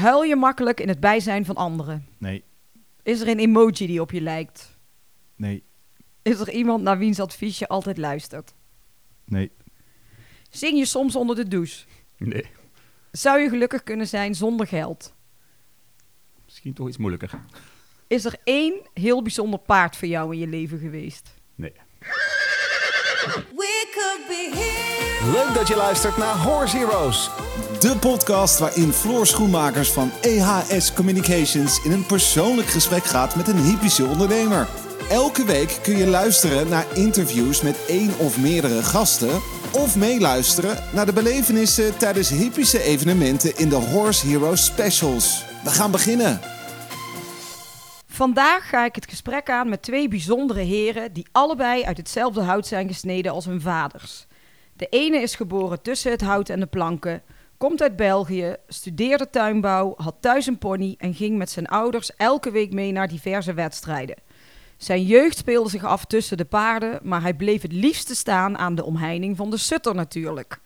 Huil je makkelijk in het bijzijn van anderen? Nee, Is er een emoji die op je lijkt? nee, Is er iemand naar wiens advies je altijd luistert? nee, Zing je soms onder de douche? Nee, Zou je gelukkig kunnen zijn zonder geld? misschien toch iets moeilijker. Is er één heel bijzonder paard voor jou in je leven geweest? Nee. We could be here. Leuk dat je luistert naar Horse Heroes. De podcast waarin Floor Schoenmakers van EHS Communications in een persoonlijk gesprek gaat met een hypische ondernemer. Elke week kun je luisteren naar interviews met één of meerdere gasten. Of meeluisteren naar de belevenissen tijdens hypische evenementen in de Horse Heroes Specials. We gaan beginnen. Vandaag ga ik het gesprek aan met twee bijzondere heren die allebei uit hetzelfde hout zijn gesneden als hun vaders. De ene is geboren tussen het hout en de planken, komt uit België, studeerde tuinbouw, had thuis een pony en ging met zijn ouders elke week mee naar diverse wedstrijden. Zijn jeugd speelde zich af tussen de paarden, maar hij bleef het liefste staan aan de omheining van de Sutter natuurlijk.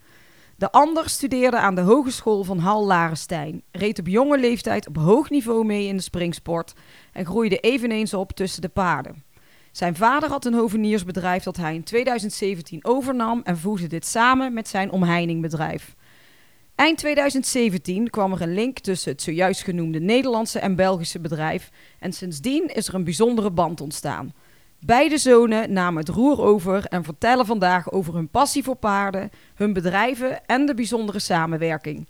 De ander studeerde aan de Hogeschool van Hal Larenstein, reed op jonge leeftijd op hoog niveau mee in de springsport en groeide eveneens op tussen de paarden. Zijn vader had een hoveniersbedrijf dat hij in 2017 overnam en voegde dit samen met zijn omheiningbedrijf. Eind 2017 kwam er een link tussen het zojuist genoemde Nederlandse en Belgische bedrijf en sindsdien is er een bijzondere band ontstaan. Beide zonen namen het roer over en vertellen vandaag over hun passie voor paarden, hun bedrijven en de bijzondere samenwerking.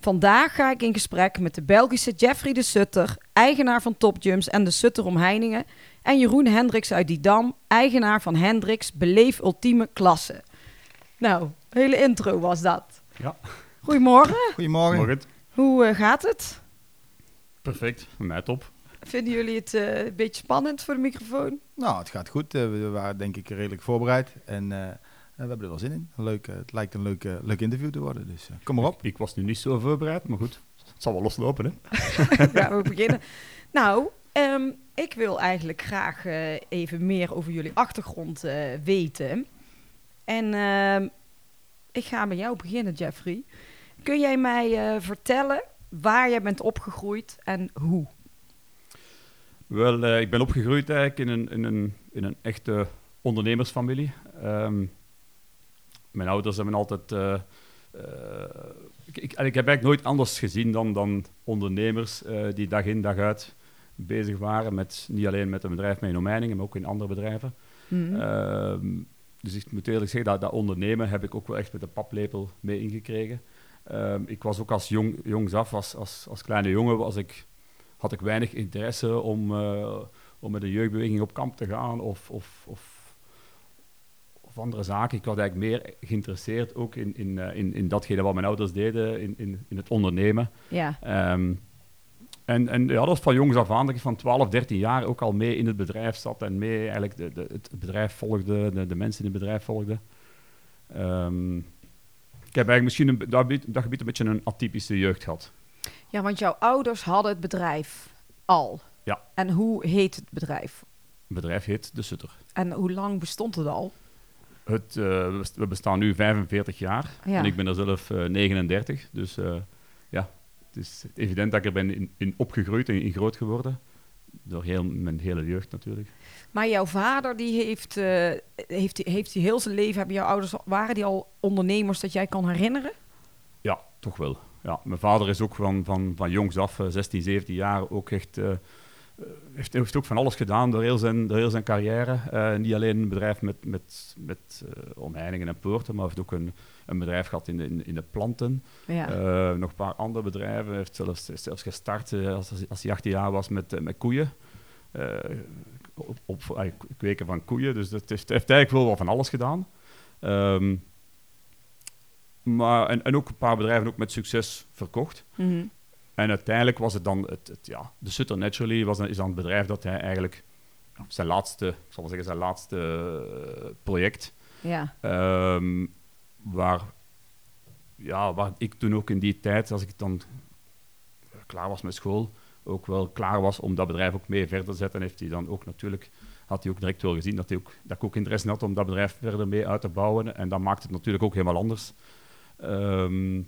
Vandaag ga ik in gesprek met de Belgische Jeffrey de Sutter, eigenaar van Top Jumps en de Sutter Omheiningen, en Jeroen Hendricks uit Didam, eigenaar van Hendricks Beleef Ultieme Klasse. Nou, hele intro was dat. Ja. Goedemorgen, Goedemorgen. Morgen. hoe eh, gaat het? Perfect. Voor mij top. Vinden jullie het eh, een beetje spannend voor de microfoon? Nou, het gaat goed. Eh, we waren denk ik redelijk voorbereid. En eh, we hebben er wel zin in. Leuk, het lijkt een leuk, leuk interview te worden. Dus kom maar op. Ik was nu niet zo voorbereid, maar goed. Het zal wel loslopen, hè? Gaan we beginnen. Nou, ehm, ik wil eigenlijk graag eh, even meer over jullie achtergrond eh, weten. En ehm, ik ga met jou beginnen, Jeffrey. Kun jij mij eh, vertellen waar jij bent opgegroeid en hoe? Wel, eh, ik ben opgegroeid eigenlijk in een, in een, in een echte ondernemersfamilie. Ehm, mijn ouders hebben altijd... eh, ik, ik, ik heb eigenlijk nooit anders gezien dan, dan ondernemers die dag in dag uit bezig waren met niet alleen met een bedrijf met omheiningen, maar ook in andere bedrijven. Mhm. Ehm, dus ik moet eerlijk zeggen, dat, dat ondernemen heb ik ook wel echt met de paplepel mee ingekregen. Ehm, ik was ook als jong, jongs af, als, als, als kleine jongen, was ik, had ik weinig interesse om, eh, om met een jeugdbeweging op kamp te gaan of, of, of, of andere zaken. Ik was eigenlijk meer geïnteresseerd ook in, in, eh, in, in datgene wat mijn ouders deden, in, in, in het ondernemen. Ja. Ehm, en, en ja, dat was van jongs af aan dat ik van 12, 13 jaar ook al mee in het bedrijf zat en mee eigenlijk de, de, het bedrijf volgde, de, de mensen in het bedrijf volgden. Ehm, ik heb eigenlijk misschien een, dat, gebied, dat gebied een beetje een atypische jeugd gehad. ja, want jouw ouders hadden het bedrijf al. Ja. En hoe heet het bedrijf? Het bedrijf heet De Sutter. En hoe lang bestond het al? Het, eh, we best- we bestaan nu 45 jaar Ja. en ik ben er zelf eh, 39. Dus eh, ja, het is evident dat ik er ben in, in opgegroeid en in groot geworden. Door heel, mijn hele jeugd natuurlijk. Maar jouw vader, die heeft, eh, heeft, heeft hij heel zijn leven, hebben jouw ouders, waren die al ondernemers dat jij kan herinneren? Ja, toch wel. Ja, mijn vader is ook van, van, van jongs af, eh, 16, 17 jaar, ook echt... eh, eh, heeft, heeft ook van alles gedaan door heel zijn, door heel zijn carrière. Eh, niet alleen een bedrijf met, met, met eh, omheiningen en poorten, maar heeft ook een, een bedrijf gehad in de, in, in de planten. Ja. Eh, nog een paar andere bedrijven. Hij heeft zelfs, zelfs gestart eh, als, als hij 18 jaar was met, eh, met koeien. Eh, op, op eh, kweken van koeien. Dus dat heeft, heeft eigenlijk wel wat van alles gedaan. Ehm, maar, en, en ook een paar bedrijven ook met succes verkocht. Mhm. En uiteindelijk was het dan, het, het, ja, de Sutter Naturally was dan, is dan het bedrijf dat hij eigenlijk zijn laatste, ik zal maar zeggen, zijn laatste eh, project, ja. ehm, waar, ja, waar ik toen ook in die tijd, als ik dan klaar was met school, ook wel klaar was om dat bedrijf ook mee verder te zetten, heeft hij dan ook natuurlijk, had hij ook direct wel gezien dat, hij ook, dat ik ook interesse had om dat bedrijf verder mee uit te bouwen. En dat maakt het natuurlijk ook helemaal anders. Ehm,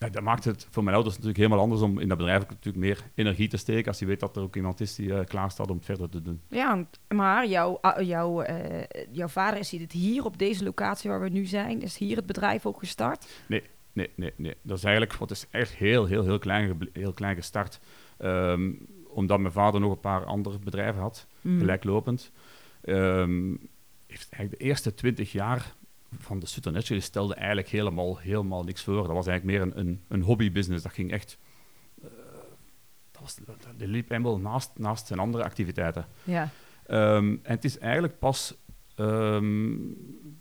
Ja, dat maakt het voor mijn ouders natuurlijk helemaal anders om in dat bedrijf natuurlijk meer energie te steken als je weet dat er ook iemand is die eh, klaar staat om het verder te doen. Ja, maar jouw, ah, jouw, eh, jouw vader is het hier op deze locatie waar we nu zijn. Is hier het bedrijf ook gestart? Nee, nee, nee. Dat is eigenlijk, wat is echt heel, heel, heel klein, heel klein gestart. Ehm, omdat mijn vader nog een paar andere bedrijven had, Mhm. gelijklopend. Ehm, heeft eigenlijk de eerste twintig jaar van de Sutter Naturally stelde eigenlijk helemaal, helemaal niks voor. Dat was eigenlijk meer een, een, een hobbybusiness. Dat ging echt... eh, dat, was, dat liep helemaal naast, naast zijn andere activiteiten. Ja. Ehm, en het is eigenlijk pas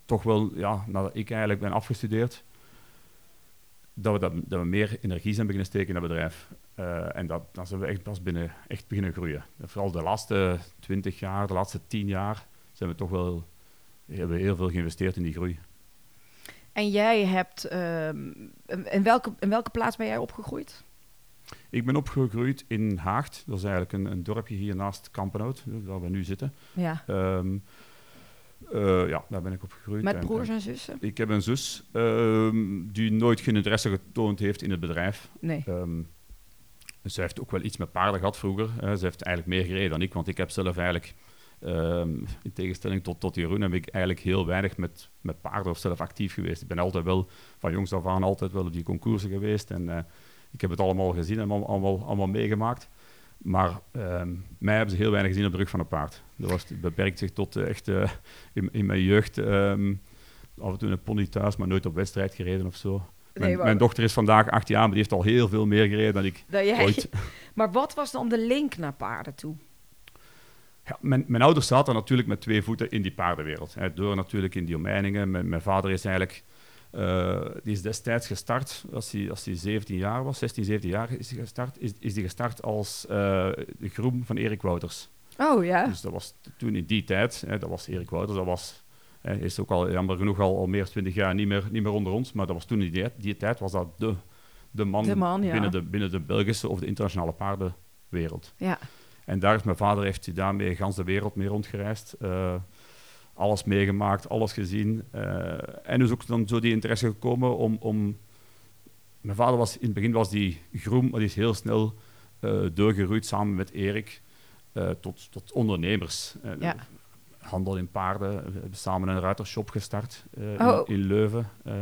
toch wel, ja, nadat ik eigenlijk ben afgestudeerd, dat we, dat, dat we meer energie zijn beginnen steken in dat bedrijf. Eh, en dat, dan zijn we echt pas binnen, echt beginnen groeien. En vooral de laatste twintig jaar, de laatste tien jaar, zijn we toch wel hebben we heel veel geïnvesteerd in die groei. En jij hebt... ehm, in, welke, in welke plaats ben jij opgegroeid? Ik ben opgegroeid in Haagt. Dat is eigenlijk een, een dorpje hier naast Kampenhout, waar we nu zitten. Ja. Ehm, eh, ja, daar ben ik opgegroeid. Met broers en zussen? Ik heb een zus ehm, die nooit geen interesse getoond heeft in het bedrijf. Nee. Ehm ze heeft ook wel iets met paarden gehad vroeger. Ze heeft eigenlijk meer gereden dan ik, want ik heb zelf eigenlijk, ehm, in tegenstelling tot, tot Jeroen, heb ik eigenlijk heel weinig met, met paarden of zelf actief geweest. Ik ben altijd wel, van jongs af aan, altijd wel op die concoursen geweest. En eh, ik heb het allemaal gezien en allemaal, allemaal, meegemaakt. Maar ehm, mij hebben ze heel weinig gezien op de rug van een paard. Dat was, beperkt zich tot eh, echt eh, in, in mijn jeugd ehm, af en toe een pony thuis, maar nooit op wedstrijd gereden of zo. Mijn, Nee, maar- mijn dochter is vandaag acht jaar, maar die heeft al heel veel meer gereden dan ik Dat jij- ooit. Maar wat was dan de link naar paarden toe? Ja, mijn, mijn ouders zaten natuurlijk met twee voeten in die paardenwereld. Hè, door natuurlijk in die omheiningen. Mijn, mijn vader is eigenlijk... eh, die is destijds gestart, als hij, als hij 17 jaar was, 16, 17 jaar is hij gestart, is, is hij gestart als eh, de groem van Erik Wouters. Oh ja? Dus dat was toen in die tijd, hè, dat was Erik Wouters, dat was, hij is ook al jammer genoeg al, al meer dan 20 jaar niet meer, niet meer onder ons, maar dat was toen in die, die tijd was dat de, de man, De man, ja. binnen, de, binnen de Belgische of de internationale paardenwereld. Ja. En daar is mijn vader heeft hij daarmee gans de wereld mee rondgereisd. eh, alles meegemaakt, alles gezien. eh, en dus ook dan zo die interesse gekomen om... om mijn vader was in het begin was die groem, maar die is heel snel eh doorgeroeid samen met Erik tot, tot ondernemers. Ja. Handel in paarden. We hebben samen een ruitershop gestart eh, Oh. in, in Leuven. Eh,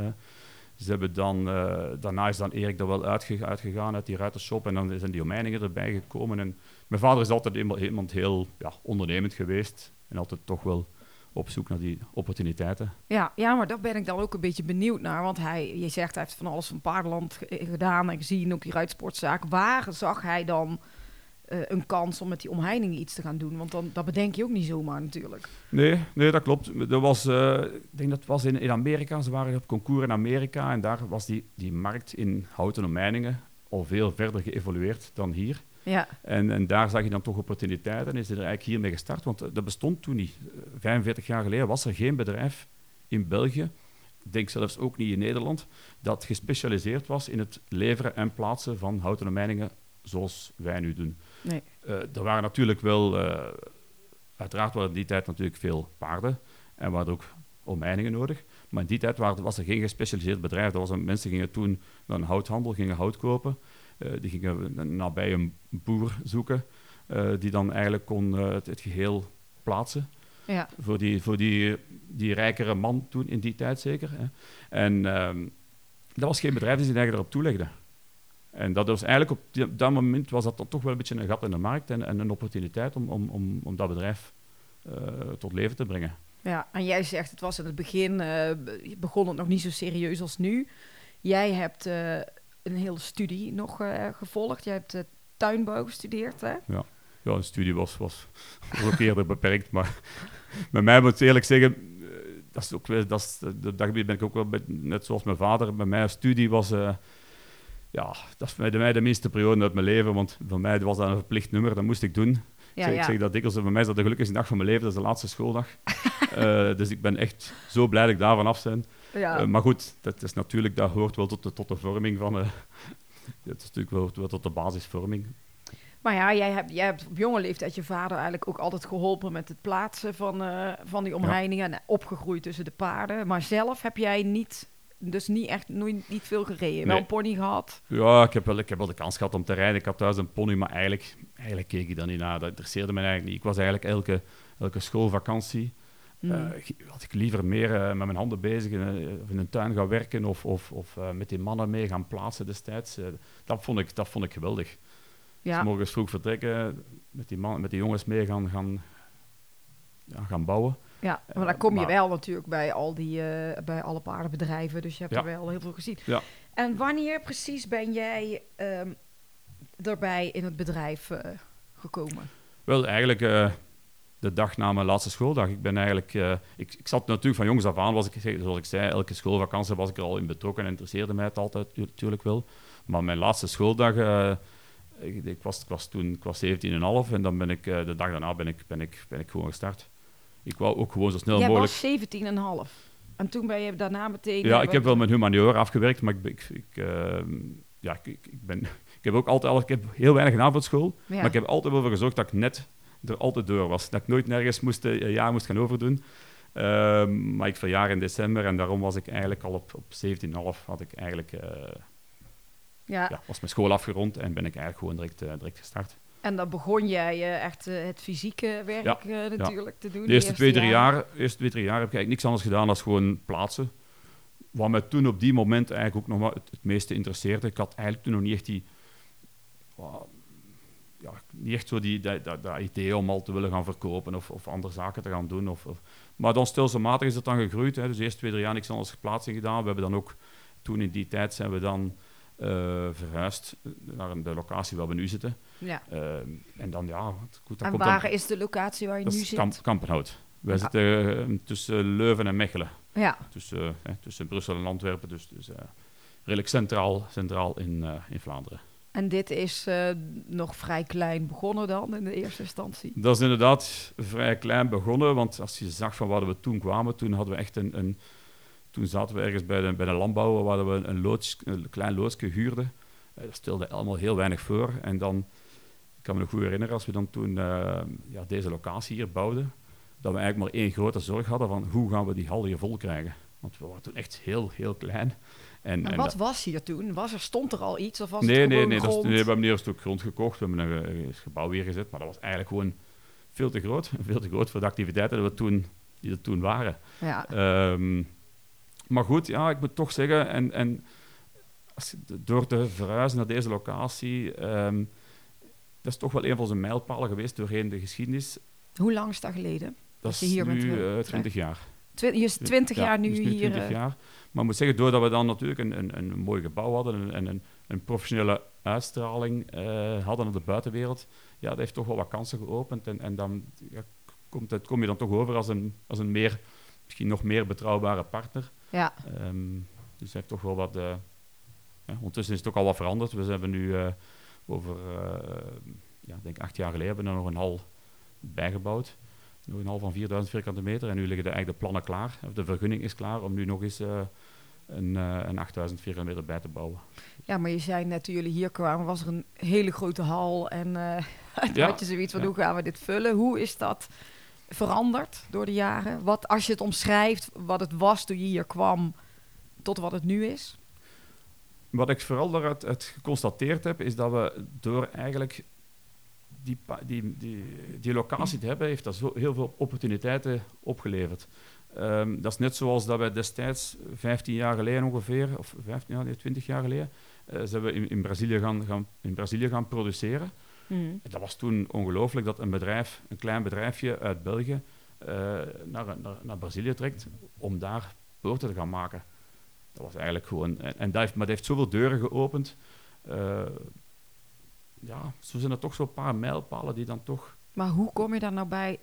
ze hebben dan, eh, daarna is dan Erik er wel uitge- uitgegaan uit die ruitershop en dan zijn die omheiningen erbij gekomen. En mijn vader is altijd iemand, iemand heel ja, ondernemend geweest en altijd toch wel op zoek naar die opportuniteiten. Ja, ja, maar daar ben ik dan ook een beetje benieuwd naar. Want hij, je zegt hij heeft van alles van paardenland ge- gedaan en gezien, ook die ruitsportzaak. Waar zag hij dan eh, een kans om met die omheiningen iets te gaan doen? Want dan, dat bedenk je ook niet zomaar natuurlijk. Nee, nee dat klopt. Dat was, eh, ik denk dat het was in, in Amerika. Ze waren op concours in Amerika en daar was die, die markt in houten omheiningen al veel verder geëvolueerd dan hier. Ja, En, en daar zag je dan toch opportuniteiten en is er eigenlijk hiermee gestart. Want eh, dat bestond toen niet. Eh, 45 jaar geleden was er geen bedrijf in België, ik denk zelfs ook niet in Nederland, dat gespecialiseerd was in het leveren en plaatsen van houten omheiningen zoals wij nu doen. Nee. Eh, er waren natuurlijk wel, eh, uiteraard waren in die tijd natuurlijk veel paarden en waren ook omheiningen nodig. Maar in die tijd was er geen gespecialiseerd bedrijf. Er was een, mensen gingen toen naar een houthandel, gingen hout kopen. Eh, die gingen nabij een boer zoeken, die dan eigenlijk kon het, het geheel plaatsen Ja, voor die, voor die, die rijkere man toen, in die tijd zeker. Hè. En ehm, dat was geen bedrijf die zich eigenlijk erop toelegde. En dat was eigenlijk op, die- dat moment was dat toch wel een beetje een gat in de markt en, en een opportuniteit om, om, om, om dat bedrijf eh, tot leven te brengen. ja, en jij zegt het was in het begin, eh, be- begon het nog niet zo serieus als nu. Jij hebt eh, een hele studie nog gevolgd. Jij hebt tuinbouw gestudeerd, hè? Ja, een studie was, was, was ook eerder beperkt, maar bij mij moet ik eerlijk zeggen, dat is ook dat, is, dat dat gebied ben ik ook wel, met- net zoals mijn vader, bij mij een studie was, ja, dat is bij mij de minste periode uit mijn leven, want voor mij was dat een verplicht nummer, dat moest ik doen. Ja, ik, zeg, ja. ik zeg dat dikwijls, voor mij is dat de gelukkigste dag van mijn leven, dat is de laatste schooldag. Eh, dus ik ben echt zo blij dat ik daarvan af ben. ja. Eh, maar goed, dat is natuurlijk, dat hoort wel tot de, tot de vorming van, eh dat is natuurlijk wel, wel tot de basisvorming. Maar ja, jij hebt, jij hebt op jonge leeftijd je vader eigenlijk ook altijd geholpen met het plaatsen van, van die omheiningen. En opgegroeid tussen de paarden. Maar zelf heb jij niet dus niet echt nooit, niet veel gereden. Wel Nee. een pony gehad. Ja, ik heb, wel, ik heb wel de kans gehad om te rijden. Ik had thuis een pony, maar eigenlijk, eigenlijk keek ik daar niet naar. Dat interesseerde me eigenlijk niet. Ik was eigenlijk elke, elke schoolvakantie... Mm. eh, had ik liever meer eh, met mijn handen bezig in, een- of in een tuin gaan werken of, of, of eh, met die mannen mee gaan plaatsen destijds. Eh, dat, vond ik, dat vond ik geweldig. ja. Dus morgens vroeg vertrekken, met die, man, met die jongens mee gaan, gaan, ja, gaan bouwen. Ja, maar dan kom je maar- wel natuurlijk bij al die, eh, bij alle paardenbedrijven. Dus je hebt Ja. er wel heel veel gezien. Ja. En wanneer precies ben jij ehm erbij in het bedrijf eh, gekomen? Wel, eigenlijk eh, de dag na mijn laatste schooldag. Ik ben eigenlijk... eh, ik, ik zat natuurlijk van jongs af aan, was ik, zoals ik zei, elke schoolvakantie was ik er al in betrokken en interesseerde mij het altijd natuurlijk wel. Maar mijn laatste schooldag... eh, ik, ik, was, ik was toen ik was 17,5 en dan ben ik, eh, de dag daarna ben ik, ben, ik, ben ik gewoon gestart. Ik wou ook gewoon zo snel jij mogelijk... was 17,5. En toen ben je daarna meteen... Ja, ik heb wel mijn humaniora afgewerkt, maar ik, ik, ik, ehm, ja, ik, ik, ben, ik heb ook altijd al, ik heb heel weinig gedaan voor school, Ja. maar ik heb altijd wel voor gezorgd dat ik net er altijd door was. Dat ik nooit nergens moest, eh, een jaar moest gaan overdoen. Ehm, maar ik verjaar in december en daarom was ik eigenlijk al op, op 17,5 had ik eigenlijk, eh, ja. ja, was mijn school afgerond en ben ik eigenlijk gewoon direct, eh, direct gestart. En dan begon jij eh, echt eh, het fysieke werk eh, natuurlijk te doen. De eerste twee, drie jaar, eerste twee, drie jaar heb ik eigenlijk niks anders gedaan dan gewoon plaatsen. Wat mij toen op die moment eigenlijk ook nog het, het meeste interesseerde. Ik had eigenlijk toen nog niet echt die... Ja, niet echt zo die, dat, dat, dat idee om al te willen gaan verkopen of, of andere zaken te gaan doen. Of, of- maar dan stelselmatig is het dan gegroeid. Hè. Dus de eerste twee, drie jaar niks anders plaatsing gedaan. We hebben dan ook... Toen in die tijd zijn we dan eh, verhuisd naar de locatie waar we nu zitten. Ja. Ehm, en dan, ja... Goed, dan En komt dan- waar is de locatie waar je nu zit? Kamp, Kampenhout. Wij Ja. zitten eh, tussen Leuven en Mechelen. Ja. Tussen, eh, tussen Brussel en Antwerpen. Dus, dus eh, redelijk centraal, centraal in, eh, in Vlaanderen. En dit is eh, nog vrij klein begonnen dan in de eerste instantie. Dat is inderdaad vrij klein begonnen. Want als je zag van waar we toen kwamen, toen hadden we echt een... een toen zaten we ergens bij de, bij de landbouwer waar we een, loods, een klein loodsje huurden. Eh, dat stelde allemaal heel weinig voor. En dan, ik kan me nog goed herinneren, als we dan toen eh, ja, deze locatie hier bouwden, dat we eigenlijk maar één grote zorg hadden van hoe gaan we die hal hier vol krijgen. Want we waren toen echt heel, heel klein. En, En en wat dat- was hier toen? Was er, stond er al iets of was nee, het nee, nee, dat is- grond? nee. We hebben eerst stuk grond gekocht. We hebben een, eh, gebouw weer gezet. Maar dat was eigenlijk gewoon veel te groot. Veel te groot voor de activiteiten die, we toen, die er toen waren. Ja. Ehm, maar goed, ja, ik moet toch zeggen, en, en als je- door te verhuizen naar deze locatie, ehm, dat is toch wel een van zijn mijlpalen geweest doorheen de geschiedenis. Hoe lang is dat geleden? Dat Dat je is hier nu eh, 20 jaar. Twi- je is 20 Ja, jaar nu dus hier. 20 eh, jaar. Maar ik moet zeggen, doordat we dan natuurlijk een, een, een mooi gebouw hadden en een, een, professionele uitstraling eh, hadden naar de buitenwereld, ja, dat heeft toch wel wat kansen geopend. En, en dan ja, komt het, kom je dan toch over als een, als een meer, misschien nog meer betrouwbare partner. ja. Ehm, dus heeft toch wel wat. ja, ondertussen is het ook al wat veranderd. We hebben nu eh, over, eh, ja, denk acht jaar geleden, hebben we er nog een hal bijgebouwd. Nog een hal van 4000 vierkante meter. En nu liggen de, eigenlijk de plannen klaar. De vergunning is klaar om nu nog eens een, eh, een 8000 vierkante meter bij te bouwen. ja, maar je zei net toen jullie hier kwamen, was er een hele grote hal. En eh toen Ja, had je zoiets van, ja. hoe gaan we dit vullen? Hoe is dat veranderd door de jaren? Wat, als je het omschrijft, wat het was toen je hier kwam, tot wat het nu is? Wat ik vooral daaruit uit geconstateerd heb, is dat we door eigenlijk die, die, die, locatie te hebben, heeft dat zo heel veel opportuniteiten opgeleverd. Ehm, dat is net zoals dat wij destijds, 15 jaar geleden ongeveer, of 15 jaar, nee, 20 jaar geleden, eh, zijn we in, in, Brazilië gaan, gaan, in Brazilië gaan produceren. En Dat was toen ongelooflijk dat een bedrijf, een klein bedrijfje uit België, eh, naar, naar, naar Brazilië trekt om daar poorten te gaan maken. Dat was eigenlijk gewoon... En, en dat heeft, maar dat heeft zoveel deuren geopend. Eh, ja, zo zijn er toch zo'n paar mijlpalen die dan toch... Maar hoe kom je daar nou bij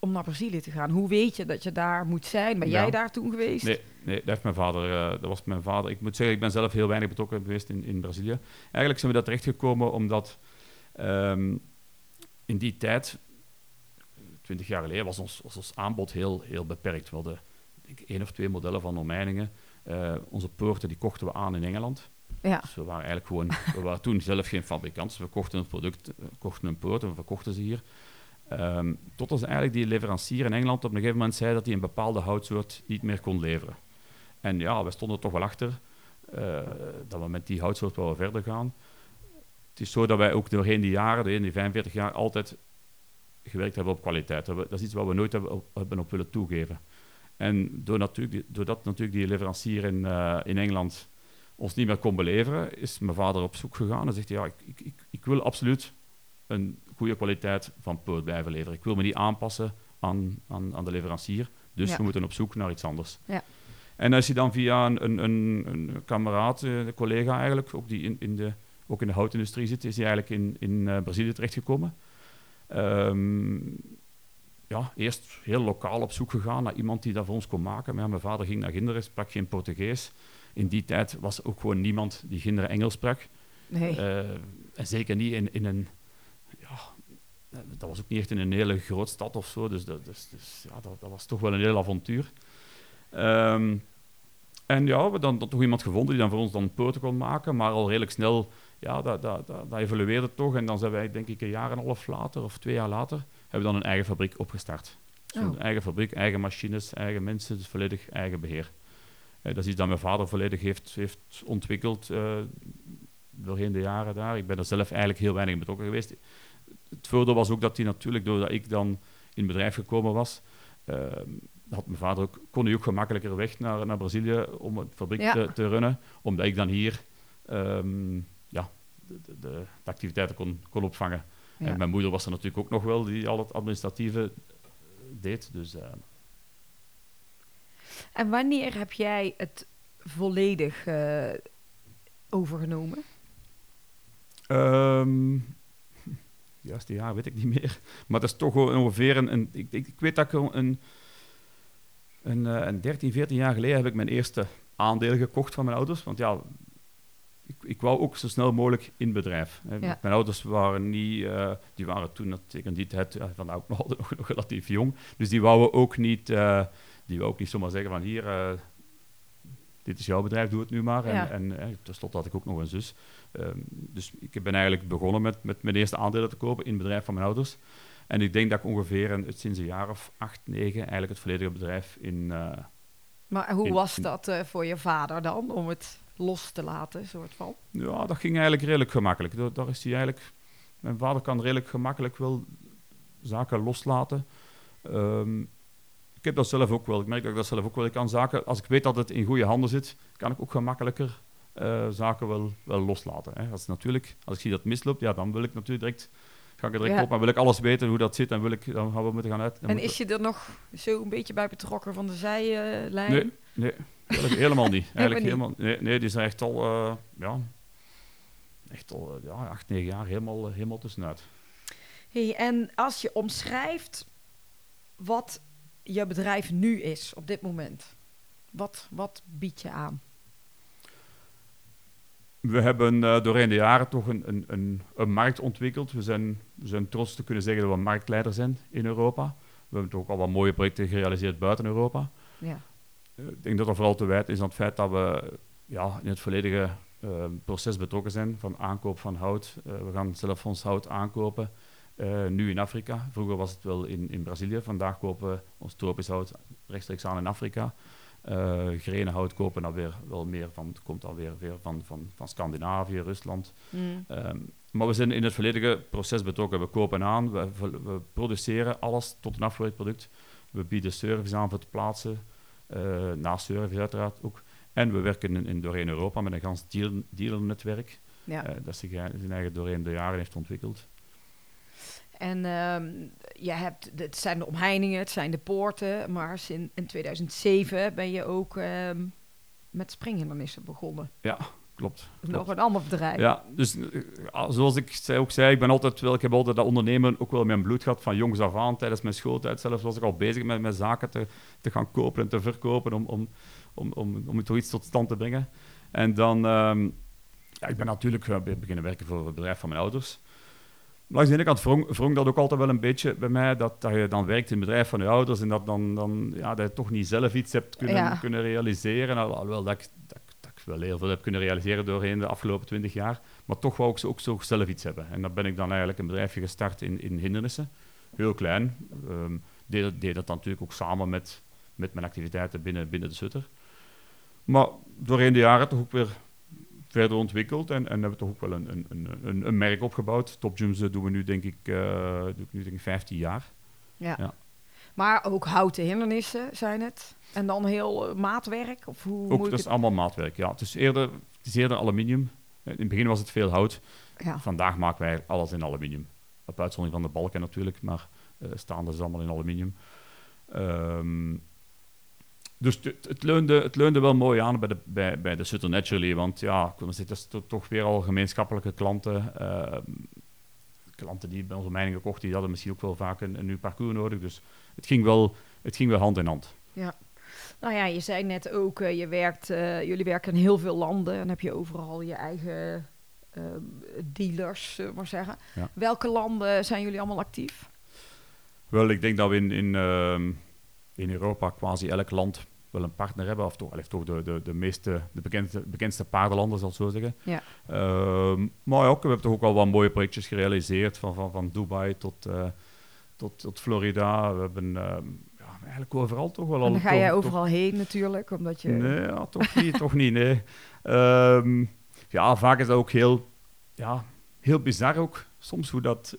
om naar Brazilië te gaan? Hoe weet je dat je daar moet zijn? Ben Ja. jij daar toen geweest? Nee, nee, dat heeft mijn vader... eh, dat was mijn vader. Ik moet zeggen, ik ben zelf heel weinig betrokken geweest in, in Brazilië. Eigenlijk zijn we daar terechtgekomen omdat ehm, in die tijd, twintig jaar geleden, was ons, was ons aanbod heel, heel beperkt. We hadden ik één of twee modellen van Omeiningen. Eh, onze poorten die kochten we aan in Engeland. Ja. Dus we waren eigenlijk gewoon, we waren toen zelf geen fabrikant. Dus we kochten een product, we kochten een poort en we verkochten ze hier. Ehm tot als eigenlijk die leverancier in Engeland op een gegeven moment zei dat hij een bepaalde houtsoort niet meer kon leveren. En ja, we stonden er toch wel achter eh, dat we met die houtsoort wel verder gaan. Het is zo dat wij ook doorheen die jaren, doorheen die 45 jaar, altijd gewerkt hebben op kwaliteit. Dat is iets wat we nooit hebben op, hebben op willen toegeven. En door natuurlijk, doordat natuurlijk die leverancier in, eh, in Engeland ons niet meer kon beleveren, is mijn vader op zoek gegaan en zegt ja, ik, ik, ik, ik wil absoluut een goede kwaliteit van poot blijven leveren. Ik wil me niet aanpassen aan, aan, aan de leverancier, dus Ja. we moeten op zoek naar iets anders. Ja. En als je dan via een, een, een, een kameraad, eh, een collega eigenlijk, ook die in, in de, ook in de houtindustrie zit, is hij eigenlijk in, in eh, Brazilië terechtgekomen. Ehm, ja, eerst heel lokaal op zoek gegaan naar iemand die dat voor ons kon maken. Maar ja, mijn vader ging naar Ginderen, sprak geen Portugees. In die tijd was er ook gewoon niemand die Ginderen Engels sprak. Nee. Eh, en zeker niet in, in een... Ja, eh, dat was ook niet echt in een hele grote stad of zo. Dus, dat, dus, dus ja, dat, dat was toch wel een heel avontuur. Ehm, en ja, we hebben dan, dan toch iemand gevonden die dan voor ons dan poten kon maken. Maar al redelijk snel, ja, dat, dat, dat, dat evolueerde toch. En dan zijn wij, denk ik, een jaar en een half later of twee jaar later, hebben we dan een eigen fabriek opgestart. Dus Oh. Een eigen fabriek, eigen machines, eigen mensen, dus volledig eigen beheer. Eh, dat is iets dat mijn vader volledig heeft, heeft ontwikkeld eh, doorheen de jaren daar. Ik ben er zelf eigenlijk heel weinig in betrokken geweest. Het voordeel was ook dat hij natuurlijk, doordat ik dan in het bedrijf gekomen was, eh, had mijn vader ook, kon hij ook gemakkelijker weg naar, naar Brazilië om het fabriek Ja. te, te runnen, omdat ik dan hier ehm, de, de, de, de activiteiten kon, kon opvangen. Ja. En mijn moeder was er natuurlijk ook nog wel, die al het administratieve deed. Dus eh, En wanneer heb jij het volledig eh, overgenomen? Ehm juiste jaar weet ik niet meer. Maar dat is toch ongeveer een... een ik, ik, weet dat ik een, een, een, eh, een 13, 14 jaar geleden heb ik mijn eerste aandelen gekocht van mijn ouders. Want ja, ik, ik wou ook zo snel mogelijk in bedrijf. Ja. Mijn ouders waren niet... eh, die waren toen natuurlijk in die tijd ja, van ook nog, nog, relatief jong. Dus die wouden ook niet... eh, die wou ook niet zomaar zeggen van hier... eh, dit is jouw bedrijf, doe het nu maar. Ja. En, en eh, tenslotte had ik ook nog een zus. Ehm, dus ik ben eigenlijk begonnen met, met mijn eerste aandelen te kopen in het bedrijf van mijn ouders. En ik denk dat ik ongeveer een, sinds een jaar of acht, negen eigenlijk het volledige bedrijf in... eh, Maar hoe In- was dat eh, voor je vader dan, om het los te laten, soort van? ja, dat ging eigenlijk redelijk gemakkelijk. Daar, daar is hij eigenlijk... Mijn vader kan redelijk gemakkelijk wel zaken loslaten. Ehm, ik heb dat zelf ook wel. Ik merk dat ik dat zelf ook wel. Ik kan zaken, als ik weet dat het in goede handen zit, kan ik ook gemakkelijker eh, zaken wel, wel loslaten. Hè. Als, natuurlijk, als ik zie dat het misloopt, ja, dan wil ik natuurlijk direct, ga ik er direct Ja. op, maar wil ik alles weten hoe dat zit, dan wil ik, dan gaan we moeten gaan uit. En is je er nog zo een beetje bij betrokken van de zijlijn? Nee, nee, helemaal niet. Eigenlijk helemaal, nee, nee, die zijn echt al, eh, ja, echt al eh, ja, acht, negen jaar helemaal, eh, helemaal tussenuit. Hey, en als je omschrijft wat je bedrijf nu is op dit moment, wat, wat bied je aan? We hebben eh, doorheen de jaren toch een, een, een, een markt ontwikkeld. We zijn, we zijn trots te kunnen zeggen dat we marktleider zijn in Europa. We hebben toch ook al wat mooie projecten gerealiseerd buiten Europa. Ja. Ik denk dat dat vooral te wijten is aan het feit dat we ja, in het volledige eh, proces betrokken zijn van aankoop van hout. Eh, we gaan zelf ons hout aankopen, eh, nu in Afrika. Vroeger was het wel in, in Brazilië. Vandaag kopen we ons tropisch hout rechtstreeks aan in Afrika. Gerenen hout kopen dan weer wel meer van, het komt dan weer, weer van, van, van Scandinavië, Rusland. Mm. Ehm, maar we zijn in het volledige proces betrokken. We kopen aan, we, we produceren alles tot een afgewerkt product. We bieden service aan voor het plaatsen, eh na service uiteraard ook. En we werken in, in doorheen Europa met een gans deal, dealernetwerk Ja. eh, dat zich eigen- zijn eigen doorheen de jaren heeft ontwikkeld. En ehm, je hebt, het zijn de omheiningen, het zijn de poorten, maar in, in 2007 ben je ook ehm, met springhindernissen begonnen. Klopt. Nog een ander bedrijf. Ja, dus eh, ja, zoals ik ook zei, ik ben altijd wel, ik heb altijd dat ondernemen ook wel in mijn bloed gehad van jongs af aan. Tijdens mijn schooltijd zelfs was ik al bezig met, met zaken te, te gaan kopen en te verkopen om, om, om, om, om toch iets tot stand te brengen. En dan, ehm, ja, ik ben natuurlijk eh, be- beginnen werken voor het bedrijf van mijn ouders. Langs de ene kant wrong dat ook altijd wel een beetje bij mij, dat, dat je dan werkt in het bedrijf van je ouders en dat, dan, dan, ja, dat je toch niet zelf iets hebt kunnen, Ja. kunnen realiseren. Al- Alhoewel dat dat, ik- dat ik wel heel veel heb kunnen realiseren doorheen de afgelopen twintig jaar. Maar toch wou ik zo- ook zo zelf iets hebben. En dan ben ik dan eigenlijk een bedrijfje gestart in, in hindernissen. Heel klein. Ehm deed, deed dat dan natuurlijk ook samen met, met mijn activiteiten binnen, binnen de Sutter. Maar doorheen de jaren toch ook weer verder ontwikkeld en, en hebben we toch ook wel een, een, een, een merk opgebouwd. Top Jumps doen we nu denk ik, doe ik nu denk ik 15 jaar. Ja. Ja. Maar ook houten hindernissen zijn het. En dan heel eh, maatwerk? Of hoe Ook moet dat is het... allemaal maatwerk. Ja, het is eerder, het is eerder aluminium. In het begin was het veel hout. Ja. Vandaag maken wij alles in aluminium. Op uitzondering van de balken natuurlijk, maar eh staande is allemaal in aluminium. Ehm, dus het, het, leunde, het leunde wel mooi aan bij de, bij, bij de Sutter Naturally, want ja, zitten sto- toch weer al gemeenschappelijke klanten. ehm, klanten die bij onze mijningen kochten, die hadden misschien ook wel vaak een, een nieuw parcours nodig. Dus het ging wel, het ging wel hand in hand. Nou ja, je zei net ook, eh, je werkt, eh, jullie werken in heel veel landen. En heb je overal je eigen eh, dealers, zullen we maar zeggen. Ja. Welke landen zijn jullie allemaal actief? Wel, ik denk dat we in, in, ehm, in Europa quasi elk land wel een partner hebben. Of toch, allee, toch de, de, de meeste, de bekendste, bekendste paardenlanden, zal ik zo zeggen. Ja. Ehm, maar ja, ook, we hebben toch ook al wat mooie projectjes gerealiseerd. Van, van, van Dubai tot, eh, tot, tot Florida. We hebben ehm, ja, eigenlijk overal toch wel al... En dan ga jij toch- overal heen natuurlijk, omdat je... Nee, ja, toch niet, toch niet, nee. Ehm, ja, vaak is dat ook heel, ja, heel bizar ook, soms, hoe dat,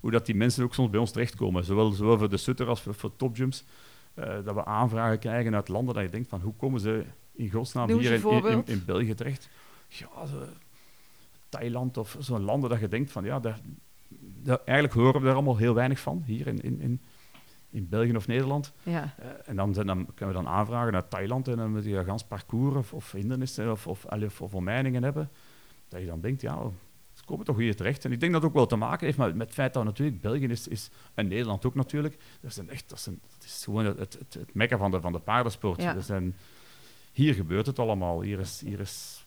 hoe dat die mensen ook soms bij ons terechtkomen. Zowel, zowel voor de Sutter als voor, voor topjumps. eh, dat we aanvragen krijgen uit landen dat je denkt van, hoe komen ze in godsnaam Noem hier in, in, België terecht? Ja, zo, Thailand of zo'n landen dat je denkt van, ja, daar- eigenlijk horen we daar allemaal heel weinig van, hier in, in, in, in België of Nederland. Ja. Eh, en dan, dan kunnen we dan aanvragen naar Thailand en dan moet je een gans parcours of, of hindernissen of, of, of, of omheiningen hebben. Dat je dan denkt, ja, ze komen toch hier terecht. En ik denk dat het ook wel te maken heeft met, met het feit dat natuurlijk België is, is en Nederland ook natuurlijk. Dat, zijn echt, dat, zijn, dat is gewoon het, het, mekka van de, van de paardensport. Ja. Zijn, hier gebeurt het allemaal. Hier is, hier is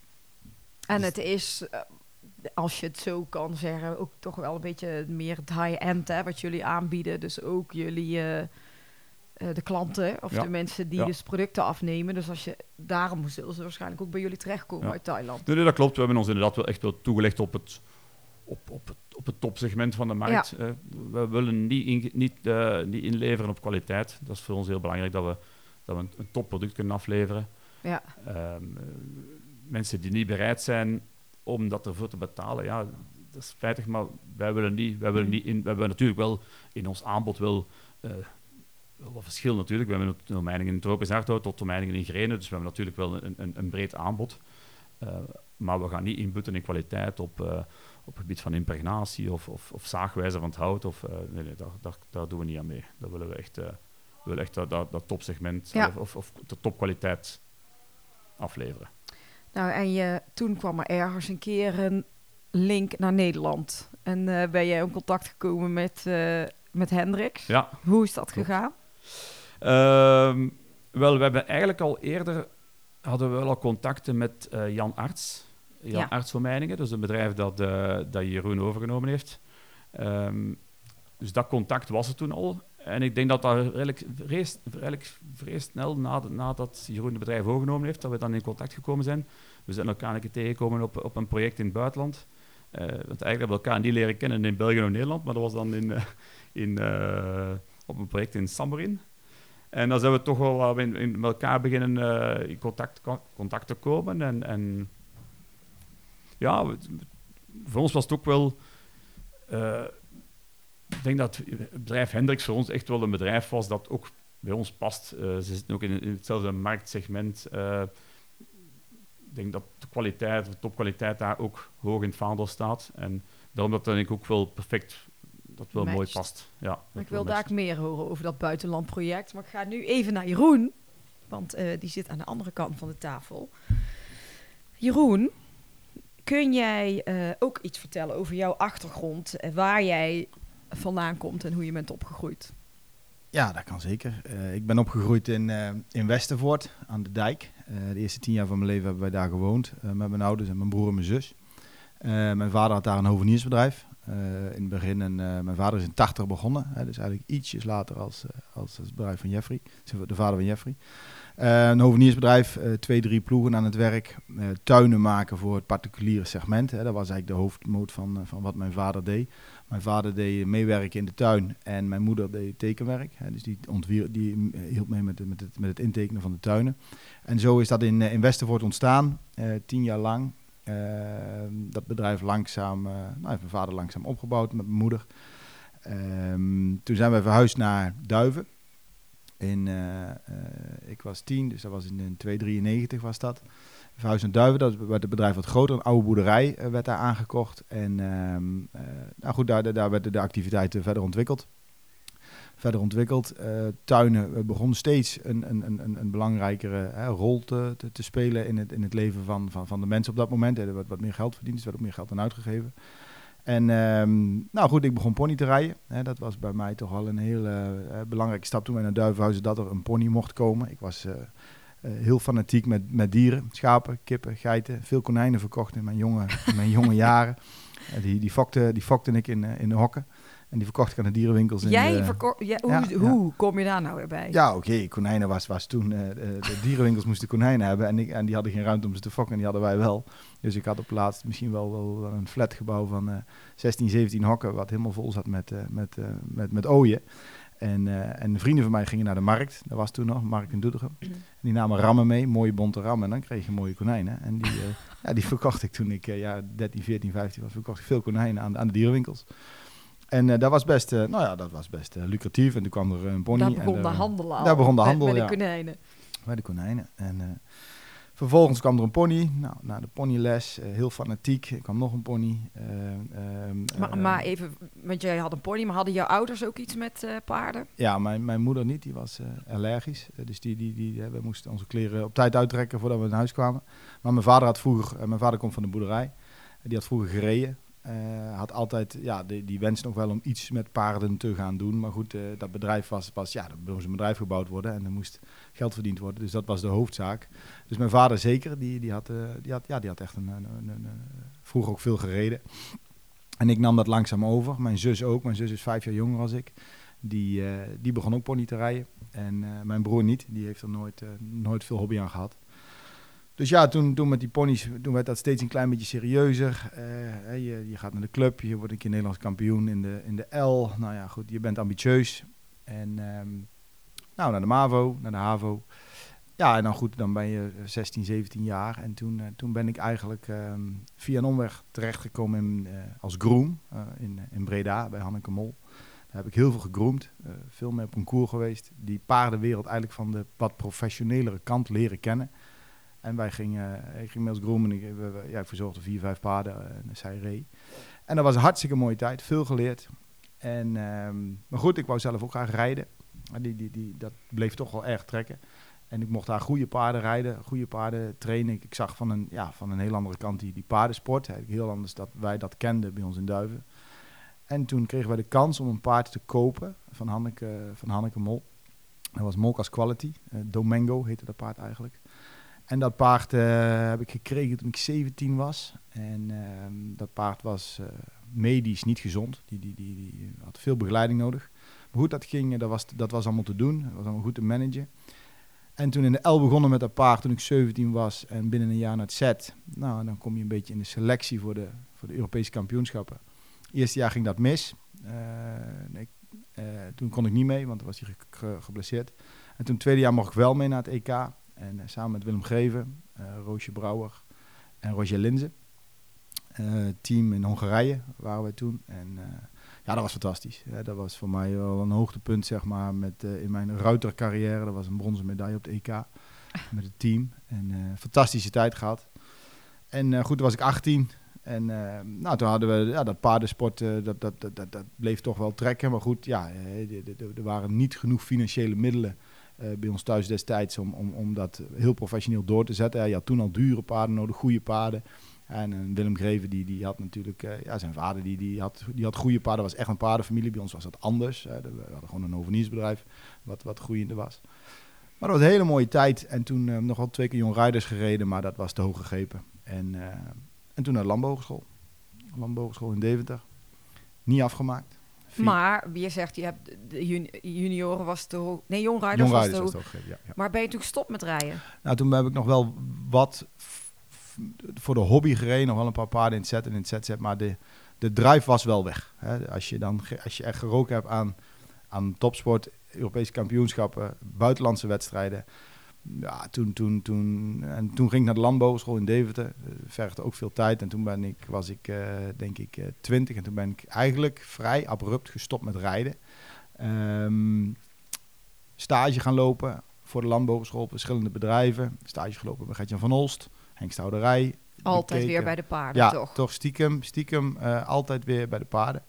En het is, eh, als je het zo kan zeggen, ook toch wel een beetje meer het high-end hè, wat jullie aanbieden. Dus ook jullie, eh, eh, de klanten of Ja. de mensen die Ja. dus producten afnemen. Dus als je, daarom zullen ze waarschijnlijk ook bij jullie terechtkomen Ja. uit Thailand. Nee, nee, dat klopt. We hebben ons inderdaad wel echt wel toegelegd op het, op, op het, op het topsegment van de markt. We willen niet, in, niet, eh, niet inleveren op kwaliteit. Dat is voor ons heel belangrijk dat we, dat we een, een topproduct kunnen afleveren. Ja. Ehm, eh, mensen die niet bereid zijn om dat ervoor te betalen, ja, dat is spijtig, maar wij willen niet, wij willen niet in, we hebben natuurlijk wel in ons aanbod wel, eh, wel wat verschil natuurlijk. We hebben een omeining in tropisch hardhout tot omeiningen in grenen, dus we hebben natuurlijk wel een, een, een breed aanbod. Eh, maar we gaan niet inbutten in kwaliteit op, eh, op het gebied van impregnatie of, of, of zaagwijze van het hout. Of, nee, nee, daar, daar, daar doen we niet aan mee. Daar willen we echt, we willen echt dat, dat, dat topsegment Ja. of, of de topkwaliteit afleveren. Nou, en je, toen kwam er ergens een keer een link naar Nederland. En eh, ben jij in contact gekomen met, eh met Hendricks. Ja, Hoe is dat gegaan? Ehm, wel, we hebben eigenlijk al eerder hadden we wel al contacten met eh, Jan Arts. Jan Ja. Arts van Meiningen, dus een bedrijf dat, dat Jeroen overgenomen heeft. Ehm, dus dat contact was er toen al. En ik denk dat dat redelijk, vrij, snel nadat, Jeroen het bedrijf overgenomen heeft, dat we dan in contact gekomen zijn. We zijn elkaar een keer tegengekomen op, op een project in het buitenland. Eh, want eigenlijk hebben we elkaar niet leren kennen in België of Nederland, maar dat was dan in, eh, in, eh, op een project in Samorin. En dan zijn we toch wel wat in, elkaar beginnen in contact, contact te komen. En, en ja, voor ons was het ook wel. Ik denk dat het bedrijf Hendricks voor ons echt wel een bedrijf was dat ook bij ons past. Eh, ze zitten ook in, in hetzelfde marktsegment. Eh, ik denk dat de kwaliteit, de topkwaliteit daar ook hoog in het vaandel staat. En daarom dat denk ik ook wel perfect, dat wel mooi past. Ja, Ik wil daar meer horen over dat buitenlandproject. Maar ik ga nu even naar Jeroen. Want eh, die zit aan de andere kant van de tafel. Jeroen, kun jij ook iets vertellen over jouw achtergrond? waar jij vandaan komt en hoe je bent opgegroeid? Ja, dat kan zeker. Eh, ik ben opgegroeid in, eh, in Westervoort aan de dijk. Eh, de eerste tien jaar van mijn leven hebben wij daar gewoond met mijn ouders en mijn broer en mijn zus. Mijn vader had daar een hoveniersbedrijf. In het begin, en, mijn vader is in 80 begonnen. Hè, dus eigenlijk ietsjes later als, als het bedrijf van Jeffrey. De vader van Jeffrey. Een hoveniersbedrijf, twee, drie ploegen aan het werk. tuinen maken voor het particuliere segment. Hè. Dat was eigenlijk de hoofdmoot van, van wat mijn vader deed. Mijn vader deed meewerken in de tuin en mijn moeder deed tekenwerk. Hè. Dus die, die hielp mee met, met, het, met het intekenen van de tuinen. En zo is dat in, eh, in Westervoort ontstaan, eh, tien jaar lang. Eh, dat bedrijf langzaam, eh, nou, heeft mijn vader langzaam opgebouwd met mijn moeder. Ehm, toen zijn we verhuisd naar Duiven. In, ik was tien, dus dat was in, in 293 was dat. Verhuisd naar Duiven, dat werd het bedrijf wat groter. Een oude boerderij eh, werd daar aangekocht. En ehm, eh, nou goed, daar, daar werden de activiteiten verder ontwikkeld. Verder ontwikkeld. Eh, tuinen begon steeds een, een, een, een- belangrijkere rol te, te, spelen in het, in het leven van, van, van de mensen op dat moment. Er werd wat meer geld verdiend, dus er werd ook meer geld aan uitgegeven. En ehm, nou goed, ik begon pony te rijden. Hè, dat was bij mij toch al een hele belangrijke stap toen wij naar Duivenhuizen dat er een pony mocht komen. Ik was heel fanatiek met, met dieren, schapen, kippen, geiten. Veel konijnen verkocht in mijn jonge, in mijn jonge jaren. Eh, die, die, fokte, die fokte ik in, eh, in de hokken. En die verkocht ik aan de dierenwinkels. in Jij ja, hoe, Ja, ja. hoe kom je daar nou weer bij? ja, oké, konijnen was, was toen. eh, de, dierenwinkels moesten konijnen hebben en, ik, en die hadden geen ruimte om ze te fokken en die hadden wij wel. Dus ik had op laatst misschien wel, wel een flatgebouw van eh 16, 17 hokken, wat helemaal vol zat met, eh, met, eh, met, met ooien. En, eh, en vrienden van mij gingen naar de markt, dat was toen nog, markt in Doetinchem. En die namen rammen mee, mooie bonte rammen, en dan kreeg je mooie konijnen. En die, eh, ja, die verkocht ik toen ik eh, ja, 13, 14, 15 was, verkocht ik veel konijnen aan, de- aan de dierenwinkels. En eh, dat was best, nou ja, dat was best lucratief. En toen kwam er een pony. Daar en begon er- de handel al. Daar begon de handel, met, de ja. konijnen. bij de konijnen. En vervolgens kwam er een pony. Nou, na de ponyles, eh, heel fanatiek. Er kwam nog een pony. Eh, ehm, Maar, eh, maar even, want jij had een pony, maar hadden jouw ouders ook iets met eh, paarden? Ja, mijn, mijn moeder niet. Die was allergisch. Dus die, die, die, we moesten onze kleren op tijd uittrekken voordat we in huis kwamen. Maar mijn vader had vroeger, mijn vader komt van de boerderij. Die had vroeger gereden. Eh, had altijd ja, die, die wens nog wel om iets met paarden te gaan doen. Maar goed, eh, dat bedrijf was, was ja, er moest een bedrijf gebouwd worden en er moest geld verdiend worden. Dus dat was de hoofdzaak. Dus mijn vader zeker, die, die, had, eh, die, had, ja, die had echt een, een, een, vroeger ook veel gereden. En ik nam dat langzaam over. Mijn zus ook. Mijn zus is vijf jaar jonger als ik. Die, die begon ook pony te rijden. En mijn broer niet. Die heeft er nooit, nooit veel hobby aan gehad. Dus ja, toen, toen met die ponies, toen werd dat steeds een klein beetje serieuzer. Eh, je, je gaat naar de club, je wordt een keer Nederlands kampioen in de, in de L. Nou ja, goed, je bent ambitieus. En ehm, nou, naar de MAVO, naar de HAVO. Ja, en dan goed, dan ben je 16, 17 jaar. En toen, eh, toen ben ik eigenlijk ehm, via een omweg terechtgekomen in, eh, als groom in, in Breda bij Hanneke Mol. Daar heb ik heel veel gegroomd, veel mee op een koer geweest. Die paardenwereld eigenlijk van de wat professionelere kant leren kennen. En wij gingen, ik ging als groom en ik, we- ja, ik verzorgde vier, vijf paarden en zij reed. En dat was een hartstikke mooie tijd, veel geleerd. En, ehm, maar goed, ik wou zelf ook graag rijden. Die, die, die, dat bleef toch wel erg trekken. En ik mocht daar goede paarden rijden, goede paarden trainen. Ik, zag van een, ja, van een heel andere kant die, die paardensport. Heel anders dat wij dat kenden bij ons in Duiven. En toen kregen wij de kans om een paard te kopen van Hanneke, van Hanneke Mol. Dat was Molkas Quality. eh, Domingo heette dat paard eigenlijk. En dat paard eh, heb ik gekregen toen ik 17 was. En ehm, dat paard was eh, medisch niet gezond. Die, die, die, die had veel begeleiding nodig. Maar goed, dat, ging, eh, dat, was, dat was allemaal te doen. Dat was allemaal goed te managen. En toen in de L begonnen met dat paard toen ik 17 was. En binnen een jaar naar het Z. Nou, dan kom je een beetje in de selectie voor de, voor de Europese kampioenschappen. Eerste jaar ging dat mis. Eh, toen kon ik niet mee, want toen was hij ge- ge- geblesseerd. En toen tweede jaar mocht ik wel mee naar het EK. En eh, samen met Willem Greven, eh, Roosje Brouwer en Roger Linzen. Eh, team in Hongarije waren we toen. En ja, dat was fantastisch. Ja, dat was voor mij wel een hoogtepunt, zeg maar, met, in mijn ruitercarrière. Dat was een bronzen medaille op het EK met het team. En fantastische tijd gehad. En goed, toen was ik 18. En nou, toen hadden we ja, dat paardensport, dat, dat, dat, dat, bleef toch wel trekken. Maar goed, ja, er waren niet genoeg financiële middelen bij ons thuis destijds om, om, om dat heel professioneel door te zetten. Je had toen al dure paarden nodig, goede paarden. En eh, Willem Greven, die, die had natuurlijk, eh, ja, zijn vader, die, die, had, die had goede paarden, was echt een paardenfamilie. Bij ons was dat anders. we hadden gewoon een hoveniersbedrijf, wat, wat groeiende was. Maar dat was een hele mooie tijd. En toen eh, nog wel twee keer Jong Rijders gereden, maar dat was te hoog gegrepen. En, eh, en toen naar de. Landbouwhogeschool in Deventer. Niet afgemaakt. Vier- Maar je zegt, je hebt de jun- junioren was te hoog. Nee, Riders Young was te hoog. ja, ja. Maar ben je toen gestopt met rijden? Nou, toen heb ik nog wel wat voor de hobby gereden. Nog wel een paar paarden in het zet en in het zet zet. Maar de, de drive was wel weg. Hè. Als, je dan, als je echt geroken hebt aan, aan topsport, Europese kampioenschappen, buitenlandse wedstrijden. Ja, toen, toen, toen, en toen ging ik naar de landbouwschool in Deventer. Eh, vergde ook veel tijd. En toen ben ik, was ik, eh, denk ik, eh, twintig. en toen ben ik eigenlijk vrij abrupt gestopt met rijden. Ehm, stage gaan lopen voor de landbouwschool op verschillende bedrijven. Stage gelopen bij Gertjan van Olst, Henk Stouderij. Altijd bekeken. weer bij de paarden, Ja, toch? toch stiekem, stiekem altijd weer bij de paarden.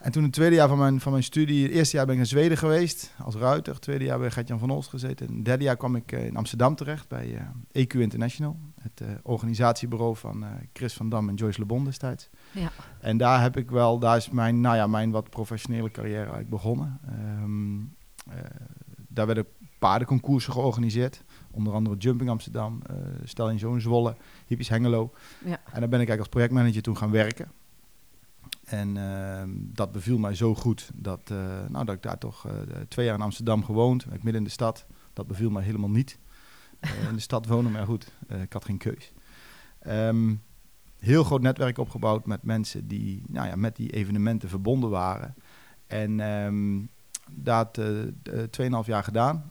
En toen het tweede jaar van mijn, van mijn studie, het eerste jaar ben ik naar Zweden geweest als ruiter. Het tweede jaar bij Gertjan van Olst gezeten. En het derde jaar kwam ik eh, in Amsterdam terecht bij eh, EQ International. Het eh, organisatiebureau van Chris van Dam en Joyce Le Bon destijds. Ja. En daar heb ik wel, daar is mijn, nou ja, mijn wat professionele carrière eigenlijk begonnen. Ehm, eh, daar werden paardenconcoursen georganiseerd. Onder andere Jumping Amsterdam, Stel in Zoon Zwolle, Hippies Hengelo. Ja. En daar ben ik eigenlijk als projectmanager toen gaan werken. En ehm, dat beviel mij zo goed dat, eh, nou, dat ik daar toch eh, twee jaar in Amsterdam gewoond, midden in de stad. Dat beviel mij helemaal niet. Eh, in de stad wonen, maar goed, ik had geen keus. Ehm, heel groot netwerk opgebouwd met mensen die nou ja, met die evenementen verbonden waren. En ehm dat eh, 2,5 jaar gedaan.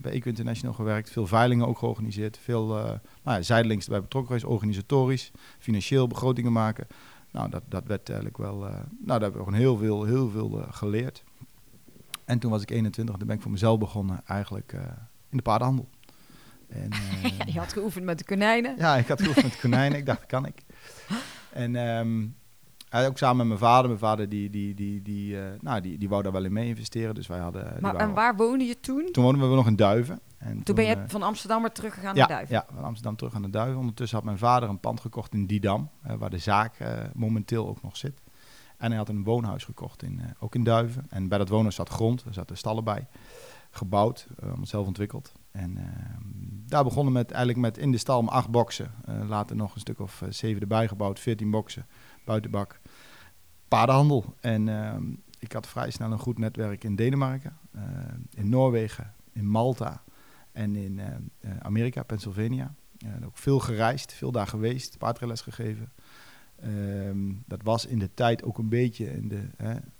Bij Eco International gewerkt, veel veilingen ook georganiseerd. Veel uh, nou ja, zijdelings erbij betrokken geweest, organisatorisch, financieel begrotingen maken. Nou, dat, dat werd eigenlijk wel, uh, nou, daar hebben we gewoon heel veel, heel veel uh, geleerd. En toen was ik 21, toen ben ik voor mezelf begonnen, eigenlijk uh, in de paardenhandel. En, ja, je had geoefend met de konijnen. Ja, ik had geoefend met de konijnen. ik dacht, dat kan ik. En um, ook samen met mijn vader. Mijn vader die, die, die, die, uh, nou, die, die wou daar wel in mee investeren. Dus wij hadden... Maar en waar woonde je toen? Toen woonden we nog in Duiven. En toen, toen ben je uh, van Amsterdam weer teruggegaan ja, naar Duiven? Ja, van Amsterdam terug naar Duiven. Ondertussen had mijn vader een pand gekocht in Didam. Uh, waar de zaak uh, momenteel ook nog zit. En hij had een woonhuis gekocht, in, ook in Duiven. En bij dat woonhuis zat grond. Er zaten stallen bij. Gebouwd, allemaal zelf ontwikkeld. En ehm, daar begonnen met eigenlijk met in de stal om acht boksen. later nog een stuk of zeven erbij gebouwd. Veertien boksen, buitenbak paardenhandel. En uh, ik had vrij snel een goed netwerk in Denemarken, in Noorwegen, in Malta en in uh, Amerika, Pennsylvania. ook veel gereisd, veel daar geweest, paardrijles gegeven. Um, dat was in de tijd ook een beetje in, de,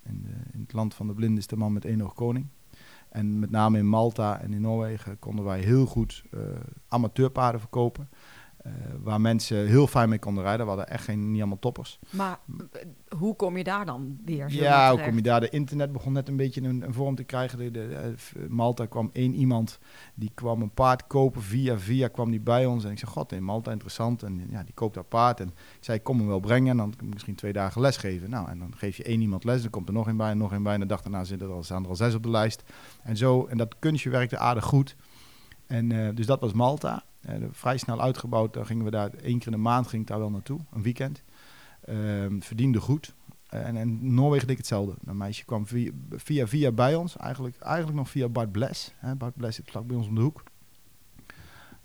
in, de, in het land van de blindeste man met één oog koning. En met name in Malta en in Noorwegen konden wij heel goed uh, amateurpaarden verkopen. Uh, waar mensen heel fijn mee konden rijden. We hadden echt geen, niet allemaal toppers. Maar hoe kom je daar dan weer? Ja, hoe kom je daar? De internet begon net een beetje een, een vorm te krijgen. De, de, de, Malta kwam één iemand, die kwam een paard kopen. Via via kwam die bij ons. En ik zei, god, in Malta interessant. En ja, die koopt dat paard. En ik zei, kom hem wel brengen. En dan kan ik misschien twee dagen les geven. Nou, en dan geef je één iemand les. Dan komt er nog een bij en nog een bij. En de dag daarna zitten er al, staan er al zes op de lijst. En zo, en dat kunstje werkte aardig goed. En uh, dus dat was Malta. Uh, vrij snel uitgebouwd. Dan gingen we daar één keer in de maand ging ik daar wel naartoe, een weekend. Uh, verdiende goed. Uh, en in Noorwegen deed ik hetzelfde. Een meisje kwam via, via, bij ons, eigenlijk, eigenlijk nog via Bart Bles. Bart Bles zit vlak bij ons om de hoek.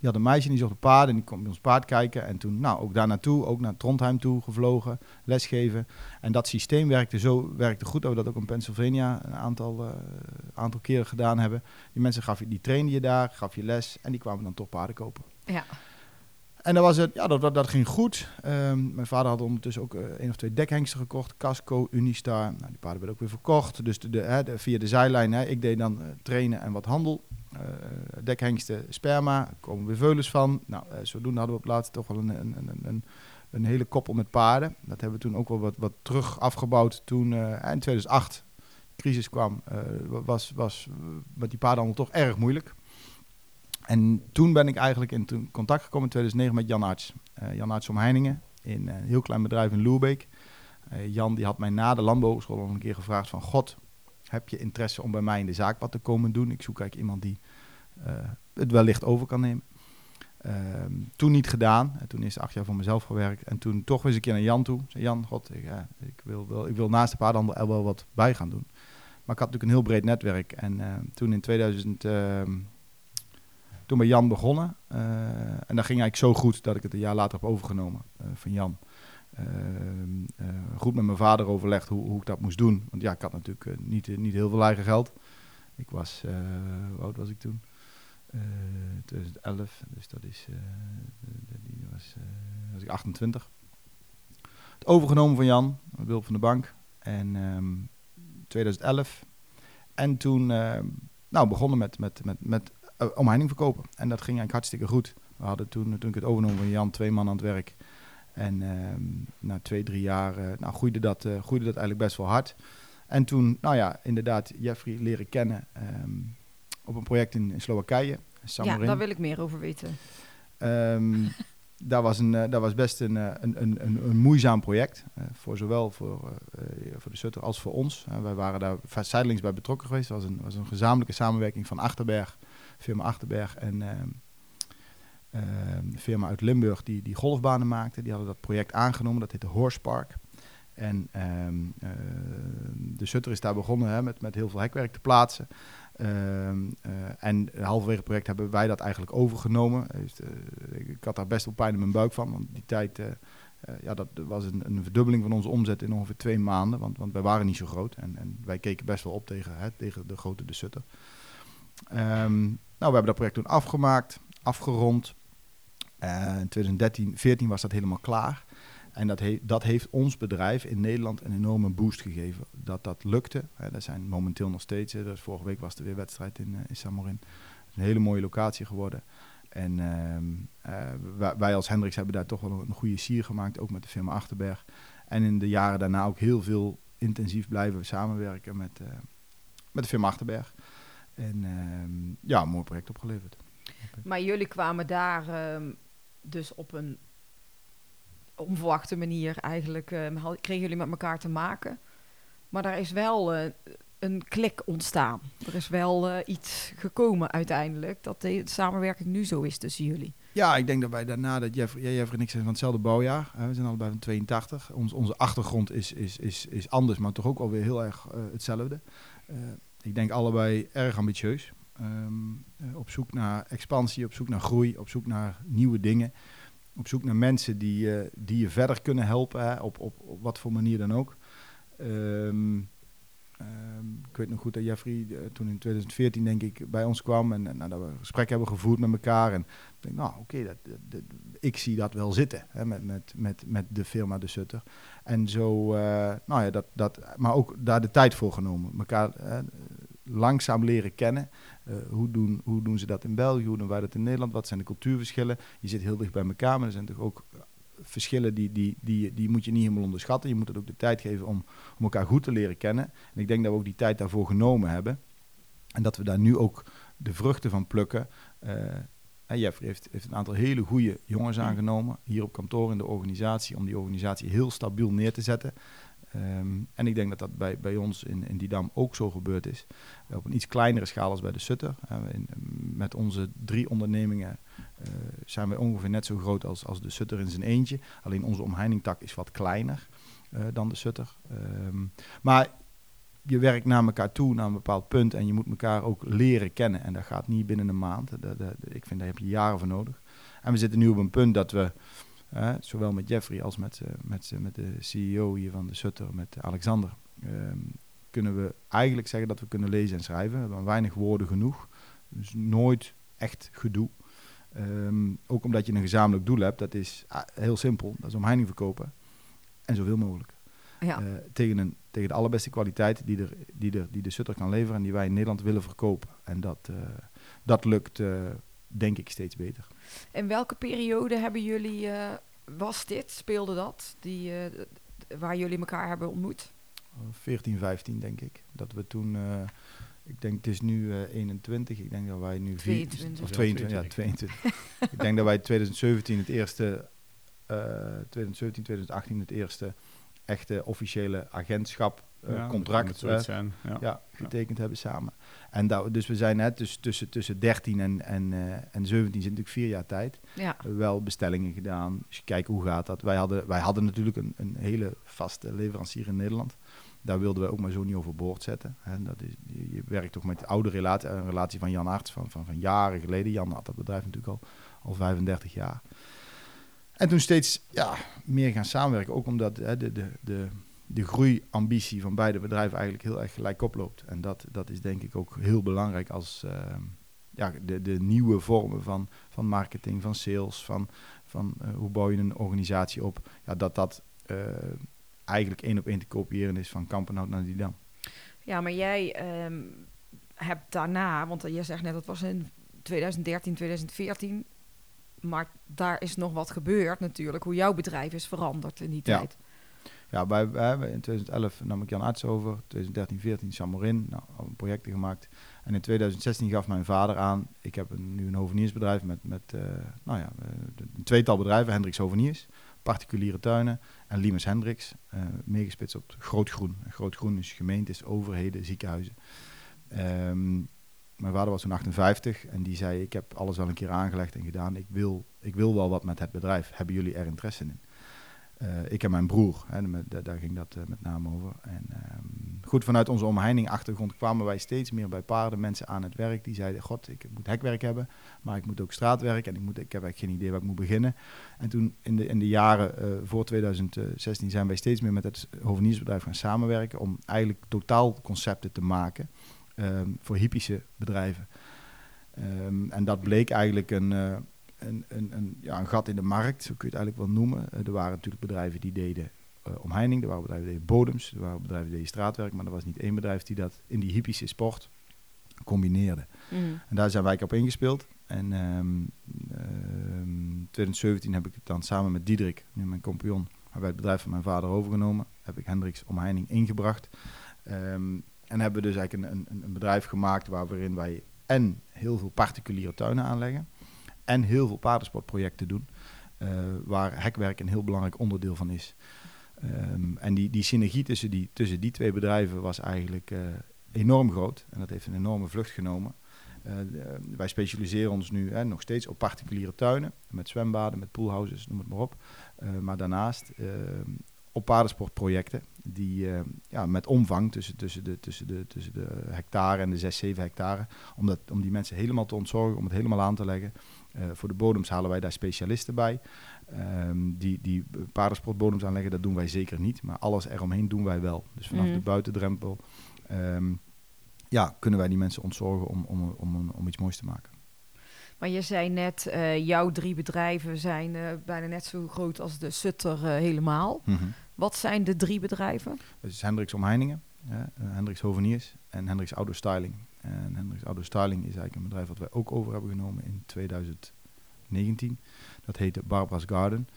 Die had een meisje die zocht een paard en die kwam bij ons paard kijken. En toen, nou, ook daar naartoe, ook naar Trondheim toe gevlogen, lesgeven. En dat systeem werkte zo, werkte goed. Dat we dat ook in Pennsylvania een aantal, uh, aantal keren gedaan hebben. Die mensen gaf je, die trainde je daar, gaf je les en die kwamen dan toch paarden kopen. Ja. En dat, was het, ja, dat, dat, dat ging goed. Um, mijn vader had ondertussen ook uh, één of twee dekhengsten gekocht. Casco, Unistar. Nou, die paarden werden ook weer verkocht. Dus de, de, hè, de, via de zijlijn. Hè, ik deed dan uh, trainen en wat handel. Uh, dekhengsten, sperma. Er komen weer veulens van. Nou, zodoende hadden we op laatst toch wel een, een, een, een, een hele koppel met paarden. Dat hebben we toen ook wel wat, wat terug afgebouwd. Toen in 2008 de crisis kwam, was, was met die paardenhandel toch erg moeilijk. En toen ben ik eigenlijk in contact gekomen in 2009 met Jan Arts. Uh, Jan Arts Omheiningen in een heel klein bedrijf in Loerbeek. Uh, Jan die had mij na de landbouwschool al een keer gevraagd van... God, heb je interesse om bij mij in de zaak wat te komen doen? Ik zoek eigenlijk iemand die uh, het wellicht over kan nemen. Ehm, toen niet gedaan. En toen is acht jaar voor mezelf gewerkt. En toen toch eens een keer naar Jan toe. Zei Jan, god, ik, ik, wil, wel, ik wil naast de paardenhandel er wel wat bij gaan doen. Maar ik had natuurlijk een heel breed netwerk. En toen in 2000 toen bij Jan begonnen. Uh, en dat ging eigenlijk zo goed dat ik het een jaar later heb overgenomen van Jan. Ehm, eh, goed met mijn vader overlegd hoe, hoe ik dat moest doen. Want ja, ik had natuurlijk eh, niet, eh, niet heel veel eigen geld. Ik was, hoe oud was ik toen? Eh 2011, dus dat is, die was, was ik 28. Het overgenomen van Jan, hulp van de bank. En ehm 2011. En toen ehm, nou, begonnen met, met, met, met eh, omheining verkopen. En dat ging eigenlijk hartstikke goed. We hadden toen, toen ik het overnam van Jan, twee man aan het werk. En ehm, na twee, drie jaar eh, nou, groeide, dat, eh, groeide dat eigenlijk best wel hard. En toen, nou ja, inderdaad, Jeffrey leren kennen ehm, op een project in, in Slowakije. Ja, daar wil ik meer over weten. Ehm, dat, was een, eh, dat was best een, een, een, een, moeizaam project. voor zowel voor, voor de Sutter als voor ons. Eh, wij waren daar zijdelings bij betrokken geweest. Het was een, was een gezamenlijke samenwerking van Achterberg, firma Achterberg en ehm, ehm, firma uit Limburg die, die golfbanen maakte. Die hadden dat project aangenomen. Dat heette Horse Park. En ehm, eh, de Sutter is daar begonnen hè, met, met heel veel hekwerk te plaatsen. Ehm, eh, en halverwege het project hebben wij dat eigenlijk overgenomen. Eh, ik, had daar best wel pijn in mijn buik van, want die tijd ja, dat was een, een verdubbeling van onze omzet in ongeveer twee maanden. Want, want wij waren niet zo groot en, en wij keken best wel op tegen, hè, tegen de grote De Sutter. Nou, we hebben dat project toen afgemaakt, afgerond. Eh, in 2013, 14 was dat helemaal klaar. En dat, dat heeft ons bedrijf in Nederland een enorme boost gegeven. Dat dat lukte. Hè, dat zijn momenteel nog steeds. Hè, dus vorige week was er weer wedstrijd in, eh, in Samorin. Een hele mooie locatie geworden. En ehm, eh, wij, als Hendricks hebben daar toch wel een goede sier gemaakt. Ook met de firma Achterberg. En in de jaren daarna ook heel veel intensief blijven samenwerken met, eh, met de firma Achterberg. En ehm, ja, een mooi project opgeleverd. Maar jullie kwamen daar ehm, dus op een onverwachte manier eigenlijk, had- kregen jullie met elkaar te maken. Maar daar is wel eh, een klik ontstaan. Er is wel eh, iets gekomen uiteindelijk, dat de samenwerking nu zo is tussen jullie. Ja, ik denk dat wij daarna, dat Jeffrey, Jeffrey en ik zijn van hetzelfde bouwjaar. We zijn allebei van 82. Ons, onze achtergrond is, is, is, is anders, maar toch ook alweer heel erg eh, hetzelfde. Eh, ik denk allebei erg ambitieus. Ehm, eh, op zoek naar expansie, op zoek naar groei, op zoek naar nieuwe dingen. Op zoek naar mensen die, eh, die je verder kunnen helpen, op, op, op wat voor manier dan ook. Ehm, ehm, ik weet nog goed dat Jeffrey eh, toen in 2014 denk ik bij ons kwam en, nou, dat we een gesprek hebben gevoerd met elkaar. En ik denk, nou oké, dat, ik zie dat wel zitten hè, met, met, met, met de firma De Sutter. En zo, nou ja, dat, dat, maar ook daar de tijd voor genomen. Elkaar langzaam leren kennen. Eh, hoe, doen, hoe doen ze dat in België, hoe doen wij dat in Nederland? Wat zijn de cultuurverschillen? Je zit heel dicht bij elkaar, maar er zijn toch ook eh, verschillen die, die, die, die moet je niet helemaal onderschatten. Je moet het ook de tijd geven om, om elkaar goed te leren kennen. En ik denk dat we ook die tijd daarvoor genomen hebben. En dat we daar nu ook de vruchten van plukken. En Jeffrey heeft, heeft een aantal hele goede jongens aangenomen. Hier op kantoor in de organisatie. Om die organisatie heel stabiel neer te zetten. Ehm, en ik denk dat dat bij, bij ons in, in Didam ook zo gebeurd is. Op een iets kleinere schaal als bij de Sutter. Met onze drie ondernemingen eh, zijn we ongeveer net zo groot als, als de Sutter in zijn eentje. Alleen onze omheiningtak is wat kleiner eh, dan de Sutter. Ehm, maar je werkt naar elkaar toe, naar een bepaald punt. En je moet elkaar ook leren kennen. En dat gaat niet binnen een maand. Dat, dat- ik vind daar heb je jaren voor nodig. En we zitten nu op een punt dat we, zowel met Jeffrey als met, eh, met, eh, met de CEO hier van de Sutter, met Alexander, ehm, kunnen we eigenlijk zeggen dat we kunnen lezen en schrijven. We hebben weinig woorden genoeg. Dus nooit echt gedoe. Ehm, ook omdat je een gezamenlijk doel hebt. Dat is ah, heel simpel. Dat is omheining verkopen. En zoveel mogelijk. Ja. Eh, tegen, een, tegen de allerbeste kwaliteit die, er, die, er, die de Sutter kan leveren en die wij in Nederland willen verkopen. En dat, dat lukt, denk ik, steeds beter. En welke periode hebben jullie, eh, was dit, speelde dat, die, eh, d- waar jullie elkaar hebben ontmoet? 14, 15 denk ik. Dat we toen, eh, ik denk het is nu eh, 21, ik denk dat wij nu... vier- 22. Of Ja, 22, ja, 22. ik denk dat wij 2017 het eerste, eh 2017, 2018 het eerste echte officiële agentschap, Ja, contract. Ja. ja, getekend hebben samen. En dat, dus we zijn net dus tussen, tussen 13 en, en, eh, en 17 zit natuurlijk vier jaar tijd. Ja. Wel bestellingen gedaan. Dus kijken hoe gaat dat. Wij hadden, wij hadden natuurlijk een, een hele vaste leverancier in Nederland. Daar wilden we ook maar zo niet overboord zetten. Dat is, je, je werkt toch met de oude relatie, een relatie van Jan Arts van, van, van jaren geleden. Jan had dat bedrijf natuurlijk al, al 35 jaar. En toen steeds ja, meer gaan samenwerken. Ook omdat hè, de, de, de, de groeiambitie van beide bedrijven eigenlijk heel erg gelijk oploopt. En dat, dat is denk ik ook heel belangrijk als ehm, ja, de, de nieuwe vormen van, van marketing, van sales, van, van eh, hoe bouw je een organisatie op. Ja, dat dat eh, eigenlijk één op één te kopiëren is van Kampenhout naar Didam. Ja, maar jij ehm, hebt daarna, want je zegt net dat was in 2013, 2014. Maar daar is nog wat gebeurd natuurlijk. Hoe jouw bedrijf is veranderd in die tijd. Ja, wij, wij hebben in 2011 nam ik Jan Arts over, 2013, 14 Samorin, nou, projecten gemaakt. En in 2016 gaf mijn vader aan, ik heb nu een hoveniersbedrijf met, met eh, nou ja, eh, een tweetal bedrijven, Hendricks Hoveniers, particuliere tuinen en Limes Hendricks, eh meegespitst op grootgroen. En Grootgroen is gemeentes, overheden, ziekenhuizen. Ehm, mijn vader was toen 58 en die zei, ik heb alles wel een keer aangelegd en gedaan. Ik wil, ik wil wel wat met het bedrijf. Hebben jullie er interesse in? Eh, ik en mijn broer, hè, daar ging dat eh, met name over. En ehm, goed, vanuit onze omheining achtergrond kwamen wij steeds meer bij paarden mensen aan het werk. Die zeiden, god, ik moet hekwerk hebben, maar ik moet ook straatwerk en ik, moet, ik heb eigenlijk geen idee waar ik moet beginnen. En toen in de, in de jaren eh, voor 2016 zijn wij steeds meer met het hoveniersbedrijf gaan samenwerken om eigenlijk totaalconcepten te maken ehm, voor hippische bedrijven. Ehm, en dat bleek eigenlijk een, een, een, een, ja, een gat in de markt, zo kun je het eigenlijk wel noemen. Eh, er waren natuurlijk bedrijven die deden eh, omheining, er waren bedrijven die deden bodems, er waren bedrijven die deden straatwerk, maar er was niet één bedrijf die dat in die hippische sport combineerde. Mm. En daar zijn wij op ingespeeld. En ehm ehm, 2017 heb ik het dan samen met Diederik, nu mijn compagnon, hebben wij het bedrijf van mijn vader overgenomen. Heb ik Hendricks Omheining ingebracht. Ehm, en hebben we dus eigenlijk een, een, een bedrijf gemaakt waar- waarin wij en heel veel particuliere tuinen aanleggen en heel veel paardensportprojecten doen, eh, waar hekwerk een heel belangrijk onderdeel van is. Ehm, en die, die synergie tussen die, tussen die twee bedrijven was eigenlijk eh, enorm groot. En dat heeft een enorme vlucht genomen. Eh, wij specialiseren ons nu hè, nog steeds op particuliere tuinen. Met zwembaden, met poolhouses, noem het maar op. Maar daarnaast eh, op paardensportprojecten. Die eh, ja, met omvang tussen, tussen, de, tussen, de, tussen de hectare en de 6, 7 hectare. Om, dat, om die mensen helemaal te ontzorgen, om het helemaal aan te leggen. Eh, voor de bodems halen wij daar specialisten bij. Ehm, die, die paardensportbodems aanleggen, dat doen wij zeker niet. Maar alles eromheen doen wij wel. Dus vanaf Mhm. de buitendrempel ehm, ja, kunnen wij die mensen ontzorgen om, om, om, om iets moois te maken. Maar je zei net, eh, jouw drie bedrijven zijn eh, bijna net zo groot als de Sutter helemaal. Wat zijn de drie bedrijven? Dat is Hendricks Omheiningen, Hendricks Hoveniers en Hendricks Auto Styling. En Hendricks Auto Styling is eigenlijk een bedrijf wat wij ook over hebben genomen in 2019. Dat heette Barbara's Garden.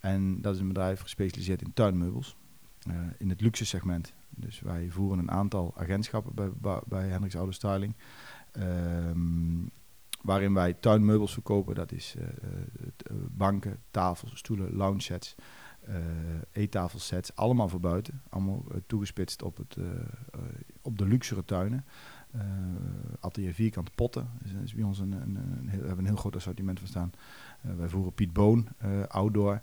En dat is een bedrijf gespecialiseerd in tuinmeubels. eh, in het luxe segment. Dus wij voeren een aantal agentschappen bij, bij, Hendricks Auto Styling. ehm, waarin wij tuinmeubels verkopen. Dat is eh, eh, banken, tafels, stoelen, lounge sets eh eettafelsets, allemaal voor buiten. Allemaal toegespitst op, het, op de luxere tuinen. Eh, atelier vierkante potten. Dus, is bij ons een, een, een heel, hebben een heel groot assortiment van staan. Eh, wij voeren Piet Boon, eh, outdoor.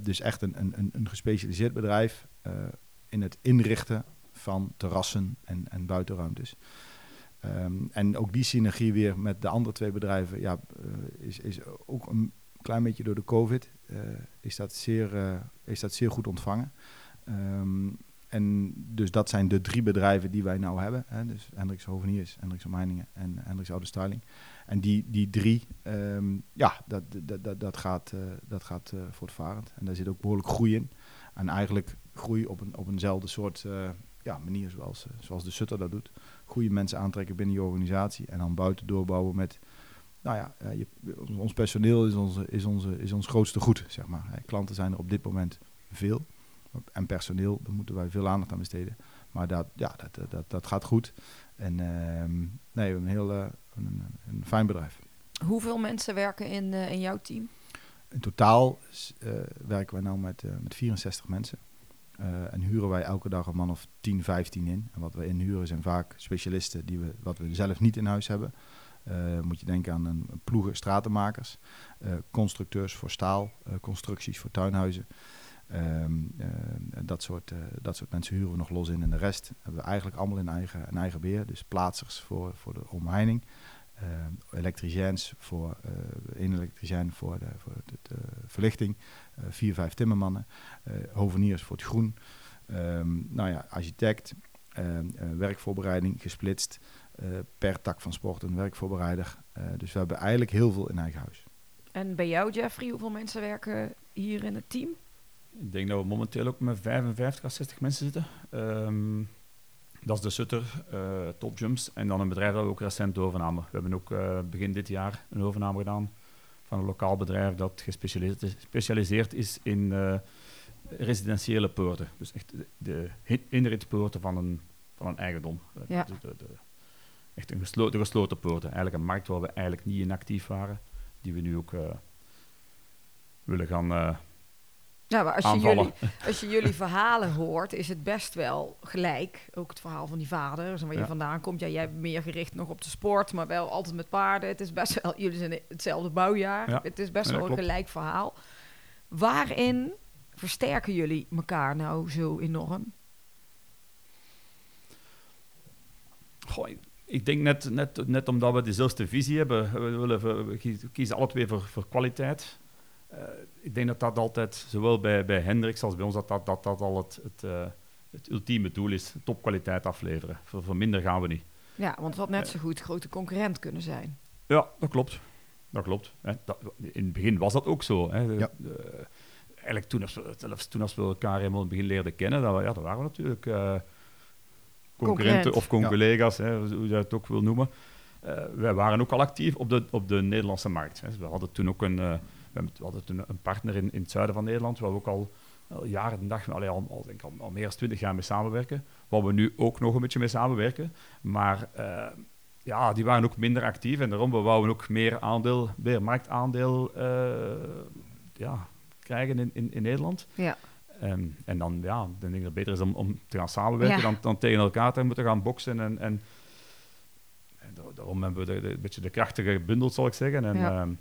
Dus echt een, een, een, gespecialiseerd bedrijf in het inrichten van terrassen en, en buitenruimtes. Ehm, en ook die synergie weer met de andere twee bedrijven ja, is, is ook een klein beetje door de COVID is, dat zeer, is dat zeer goed ontvangen. Ehm, en dus dat zijn de drie bedrijven die wij nou hebben. Hè? Dus Hendricks Hoveniers, Hendricks Omheiningen en Hendricks Oude Styling. En die, die drie, ehm, ja, dat, dat, dat, dat gaat, eh, dat gaat eh, voortvarend. En daar zit ook behoorlijk groei in. En eigenlijk groei op, een, op eenzelfde soort eh, ja, manier zoals, zoals de Sutter dat doet. Goede mensen aantrekken binnen je organisatie en dan buiten doorbouwen met nou ja, je, ons personeel is, onze, is, onze, is ons grootste goed, zeg maar. Klanten zijn er op dit moment veel. En personeel, daar moeten wij veel aandacht aan besteden. Maar dat, ja, dat, dat, dat gaat goed. En ehm, nee, we hebben een heel eh, een, een fijn bedrijf. Hoeveel mensen werken in, eh, in jouw team? In totaal eh, werken wij nu met, met 64 mensen. En huren wij elke dag een man of 10, 15 in. En wat we inhuren zijn vaak specialisten die we, wat we zelf niet in huis hebben. Eh, moet je denken aan een ploegen stratenmakers, constructeurs voor staal, constructies voor tuinhuizen. Ehm, eh, dat, soort, eh, dat soort mensen huren we nog los in. En de rest hebben we eigenlijk allemaal in eigen, in eigen beheer. Dus plaatsers voor, voor de omheining. eh, elektriciëns voor eh, één elektricien voor de, voor de, verlichting, vier, vijf timmermannen, hoveniers voor het groen, Ehm, nou ja, architect, werkvoorbereiding gesplitst, per tak van sport een werkvoorbereider. Dus we hebben eigenlijk heel veel in eigen huis. En bij jou, Jeffrey, hoeveel mensen werken hier in het team? Ik denk dat we momenteel ook met 55 à 60 mensen zitten. Ehm, dat is de Sutter, eh Top Jumps. En dan een bedrijf dat we ook recent overnamen. We hebben ook eh, begin dit jaar een overname gedaan van een lokaal bedrijf dat gespecialiseerd is, in eh, residentiële poorten. Dus echt de, inritpoorten van een, van een eigendom. Ja. de- de- de- echt een gesloten, gesloten poorten. Eigenlijk een markt waar we eigenlijk niet in actief waren. Die we nu ook willen gaan Ja, maar als je, jullie, als je jullie verhalen hoort, is het best wel gelijk. Ook het verhaal van die vader, dus waar je vandaan komt. Ja, jij bent meer gericht nog op de sport, maar wel altijd met paarden. Het is best wel, jullie zijn hetzelfde bouwjaar. Ja. Het is best wel een klopt. gelijk verhaal. Waarin versterken jullie elkaar nou zo enorm? Goh, ik- denk net, net, net omdat we dezelfde visie hebben, we, willen, we kiezen alle twee voor, voor kwaliteit. Eh, ik denk dat dat altijd, zowel bij, bij Hendricks als bij ons, dat dat, dat, dat al het, het, eh, het ultieme doel is. Topkwaliteit afleveren. Voor, voor minder gaan we niet. Ja, want het had net zo goed grote concurrent kunnen zijn. Ja, dat klopt. Dat klopt. Hè. Dat, in het begin was dat ook zo. Hè. Ja. eigenlijk toen als, we, zelfs toen als we elkaar helemaal in het begin leerden kennen, dat, we- ja, dat waren we natuurlijk eh, concurrenten Concurrent. of conculega's, hè, hoe je het ook wil noemen. Eh, wij waren ook al actief op de, op de Nederlandse markt. Hè. We hadden toen ook een, eh, hebben- we hadden toen een partner in, in het zuiden van Nederland, waar we ook al, al jaren en dag, allee, al, al, denk al, al meer dan twintig jaar mee samenwerken. Waar we nu ook nog een beetje mee samenwerken. Maar eh, ja, die waren ook minder actief en daarom we wouden ook meer aandeel, meer marktaandeel eh, ja, krijgen in, in, in Nederland. Ja. En, en dan, ja, dan denk ik dat het beter is om, om te gaan samenwerken Ja. dan, dan tegen elkaar te moeten gaan boksen. En, en, en da- daarom hebben we de, de- een beetje de krachtige gebundeld, zal ik zeggen. En, Ja. ehm,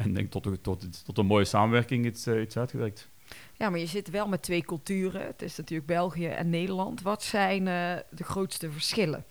en denk tot, tot, tot een mooie samenwerking iets, eh, iets uitgewerkt. Ja, maar je zit wel met twee culturen. Het is natuurlijk België en Nederland. Wat zijn eh, de grootste verschillen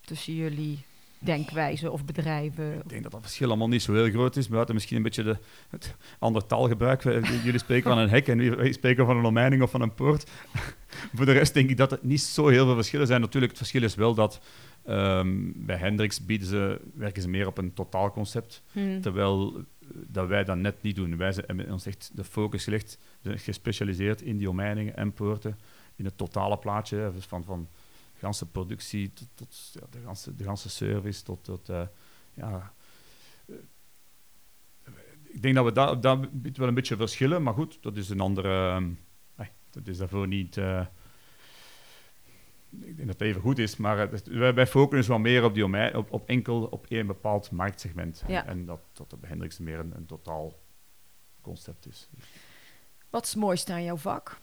tussen jullie denkwijzen of bedrijven? Ik denk dat dat verschil allemaal niet zo heel groot is, buiten misschien een beetje de, het ander taalgebruik. Jullie spreken van een hek en wij spreken van een omheining of van een poort. Voor de rest denk ik dat het niet zo heel veel verschillen zijn. Natuurlijk, het verschil is wel dat ehm, bij Hendrix bieden ze, werken ze meer op een totaalconcept, Hmm. terwijl eh, dat wij dat net niet doen. Wij zijn- hebben ons echt de focus gelegd, zijn gespecialiseerd in die omheiningen en poorten, in het totale plaatje, van, van de ganse productie tot, tot ja, de, ganse, de ganse service, tot, tot eh, ja, eh, ik denk dat we daar, wel een beetje verschillen, maar goed, dat is een andere. nee, dat is daarvoor niet. Ik denk dat het even goed is, maar het, wij, focussen wel meer op, die op, op enkel op één bepaald marktsegment. Ja. En dat, dat bij Hendricks meer een, een totaal concept is. Wat is het mooiste aan jouw vak?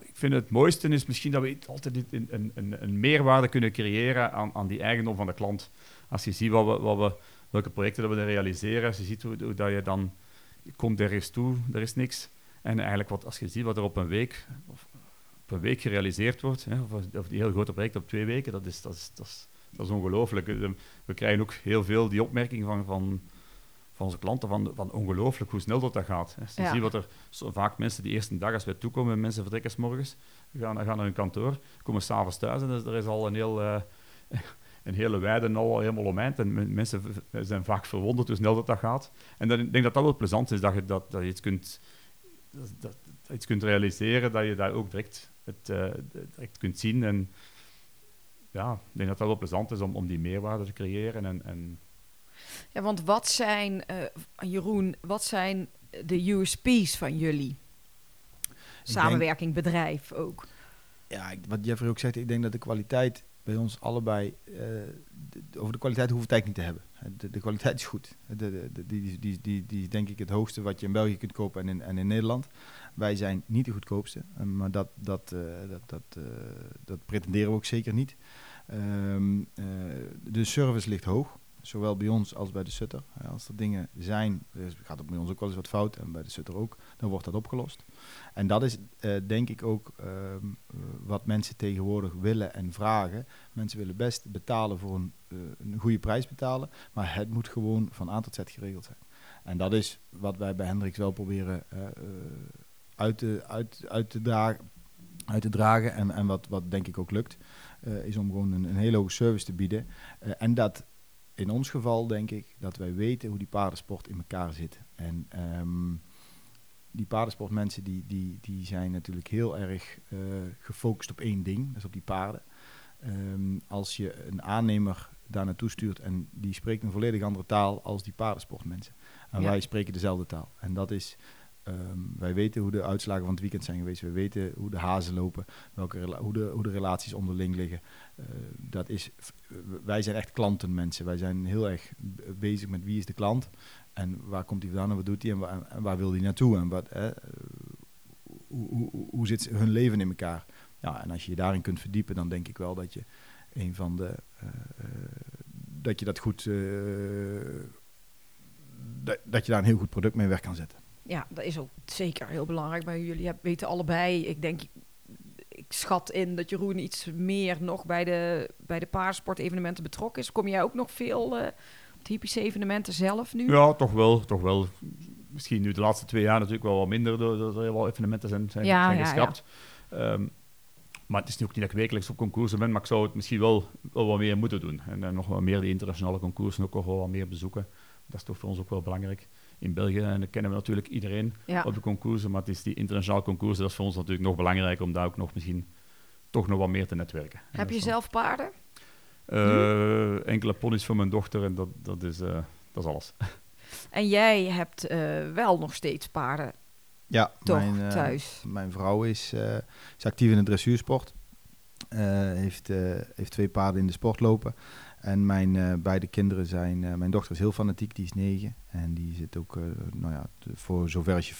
Ik vind het mooiste is misschien dat we altijd een, een, een, meerwaarde kunnen creëren aan, aan die eigendom van de klant. Als je ziet wat we, wat we, welke projecten dat we er realiseren, als je ziet hoe, hoe dat je dan je komt ergens toe, er is niks. En eigenlijk wat, als je ziet wat er op een week, of op een week gerealiseerd wordt, hè, of, of die heel grote projecten op twee weken, dat is, dat is, dat is, dat is ongelooflijk. Eh, We krijgen ook heel veel die opmerking van, van, van onze klanten van, van ongelooflijk hoe snel dat, dat gaat. Hè. Ja. ziet wat er zo vaak mensen die eerste dag als wij toekomen, mensen vertrekken 's morgens, gaan, gaan naar hun kantoor, komen s'avonds thuis en er is al een heel... eh, een hele weide al helemaal omheind. En men- mensen zijn vaak verwonderd hoe snel dat, dat gaat. En dan, ik denk dat dat wel plezant is, dat je, dat, dat je iets, kunt, dat, dat, dat je iets kunt realiseren, dat je daar ook direct, het, eh, direct kunt zien. En ja, ik denk dat dat wel plezant is om, om die meerwaarde te creëren. En, en Ja, want wat zijn, eh, Jeroen, wat zijn de USP's van jullie? Samenwerking, bedrijf ook. Ja, ik- wat Jeffrey ook zegt, ik denk dat de kwaliteit bij ons allebei, eh, de- over de kwaliteit hoeven we het eigenlijk niet te hebben. De, de kwaliteit is goed. De, de, de- die, die, die, die is denk ik het hoogste wat je in België kunt kopen en in, en in Nederland. Wij zijn niet de goedkoopste, eh, maar dat, dat, eh, dat, dat, eh, dat pretenderen we ook zeker niet. Ehm, eh, de service ligt hoog. zowel bij ons als bij de Sutter. Als er dingen zijn, er gaat het bij ons ook wel eens wat fout en bij de Sutter ook, dan wordt dat opgelost. En dat is denk ik ook ehm, eh, wat mensen tegenwoordig willen en vragen. Mensen willen best betalen voor een, een goede prijs betalen, maar het moet gewoon van A tot Z geregeld zijn. En dat is wat wij bij Hendricks wel proberen uit, te, uit, uit, te dragen, uit te dragen. En, en wat, wat denk ik ook lukt, eh, is om gewoon een, een hele hoge service te bieden. Eh, en dat in ons geval denk ik dat wij weten hoe die paardensport in elkaar zit. En ehm, die paardensportmensen die, die, die zijn natuurlijk heel erg eh, gefocust op één ding, dat is op die paarden. Ehm, als je een aannemer daar naartoe stuurt en die spreekt een volledig andere taal als die paardensportmensen. En Ja. wij spreken dezelfde taal. En dat is, ehm, wij weten hoe de uitslagen van het weekend zijn geweest. We weten hoe de hazen lopen, welke hoe, de, hoe de relaties onderling liggen. Eh, dat is, wij zijn echt klantenmensen. Wij zijn heel erg bezig met wie is de klant en waar komt hij vandaan en wat doet hij en, waar, wil hij naartoe en wat, hoe, hoe, hoe- zit hun leven in elkaar. Ja, en als je je daarin kunt verdiepen, dan denk ik wel dat je een van de eh, eh, dat je dat goed dat je daar een heel goed product mee weg kan zetten. Ja, dat is ook zeker heel belangrijk. Maar jullie weten allebei, ik denk, ik schat in dat Jeroen iets meer nog bij de, bij de paardensportevenementen betrokken is. Kom jij ook nog veel eh op de evenementen zelf nu? Ja, toch wel, toch wel. Misschien nu de laatste twee jaar natuurlijk wel wat minder, doordat er heel wat evenementen zijn, zijn, Ja, zijn ja, geschrapt. Ehm, maar het is nu ook niet dat ik wekelijks op concoursen ben, maar ik zou het misschien wel, wel wat meer moeten doen. En, dan nog wat meer die internationale concoursen ook wel wat meer bezoeken. Dat is toch voor ons ook wel belangrijk. In België en dan kennen we natuurlijk iedereen Ja. op de concoursen, maar het is die internationale concoursen, dat is voor ons natuurlijk nog belangrijker om daar ook nog misschien toch nog wat meer te netwerken. En Heb dat je dan- zelf paarden? Eh, enkele ponies voor mijn dochter en dat, dat, is, eh, dat is alles. En jij hebt eh, wel nog steeds paarden Ja, toch mijn, eh, thuis. Mijn vrouw is, eh, is actief in de dressuursport. Eh, heeft, eh, heeft twee paarden in de sport lopen. En mijn eh, beide kinderen zijn... eh, mijn dochter is heel fanatiek, die is negen. En die zit ook, eh, nou ja, voor zover als je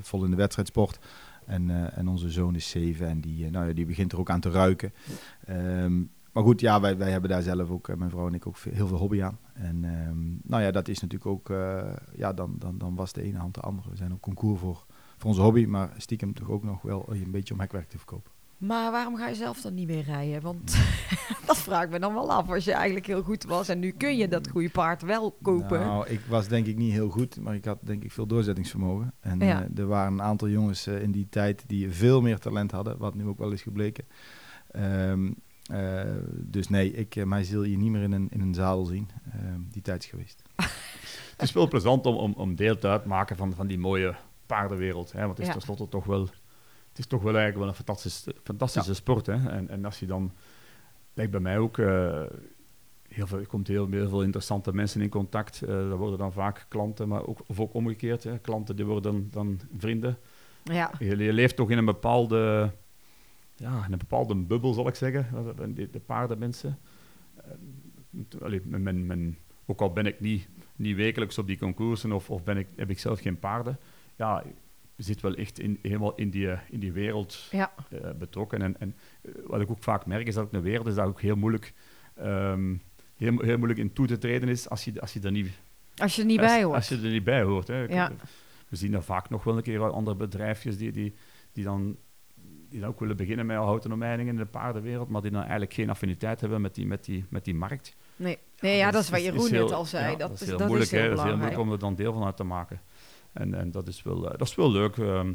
vol in de wedstrijdsport. En, eh, en onze zoon is zeven en die, nou ja, die begint er ook aan te ruiken. Ehm, maar goed, ja, wij, wij hebben daar zelf ook, mijn vrouw en ik, ook veel- heel veel hobby aan. En ehm, nou ja, dat is natuurlijk ook... ja, dan, dan, dan was de ene hand de andere. We zijn op concours voor voor onze hobby, maar stiekem toch ook nog wel een beetje om hekwerk te verkopen. Maar waarom ga je zelf dan niet meer rijden? Want dat vraag ik me dan wel af als je eigenlijk heel goed was. En nu kun je dat goede paard wel kopen. Nou, ik was denk ik niet heel goed, maar ik had denk ik veel doorzettingsvermogen. En Ja. eh, er waren een aantal jongens eh, in die tijd die veel meer talent hadden, wat nu ook wel is gebleken. Ehm, eh, dus nee, ik, mij zul je niet meer in een, in een zadel zien. Ehm, die tijd is geweest. Het is wel plezant om, om, om deel te uitmaken van, van die mooie paardenwereld. Hè? Want het is Ja. tenslotte toch wel, het is toch wel eigenlijk wel een fantastische, fantastische sport. Hè? En, en als je dan, lijkt bij mij ook, eh, heel veel, er komt heel, heel veel interessante mensen in contact. Eh dat worden dan vaak klanten, maar ook, of ook omgekeerd. Hè? Klanten die worden dan, dan vrienden. Ja, Je, je leeft toch in een bepaalde, ja, in een bepaalde bubbel, zal ik zeggen, de, de paardenmensen. Allee, men, men, ook al ben ik niet, niet wekelijks op die concoursen of, of ben ik, heb ik zelf geen paarden, ja, je zit wel echt in, helemaal in die, eh, in die wereld ja. eh, betrokken. En, en eh, wat ik ook vaak merk, is dat ook een wereld is dat ook heel moeilijk, ehm, heel, heel moeilijk in toe te treden is als je, als je er niet Als je er niet als, bij hoort. Als je er niet bij hoort. Hè. Ja. We zien dat vaak nog wel een keer andere bedrijfjes die, die, die, dan, die dan ook willen beginnen met houten omheiningen in de paardenwereld, maar die dan eigenlijk geen affiniteit hebben met die, met die, met die markt. Nee, nee ja, dat is wat Jeroen heel- net al zei. dat, is, heel moeilijk, hè. Dat is heel moeilijk om er dan deel van uit te maken. En, en dat, is wel, eh, dat is wel leuk. ehm,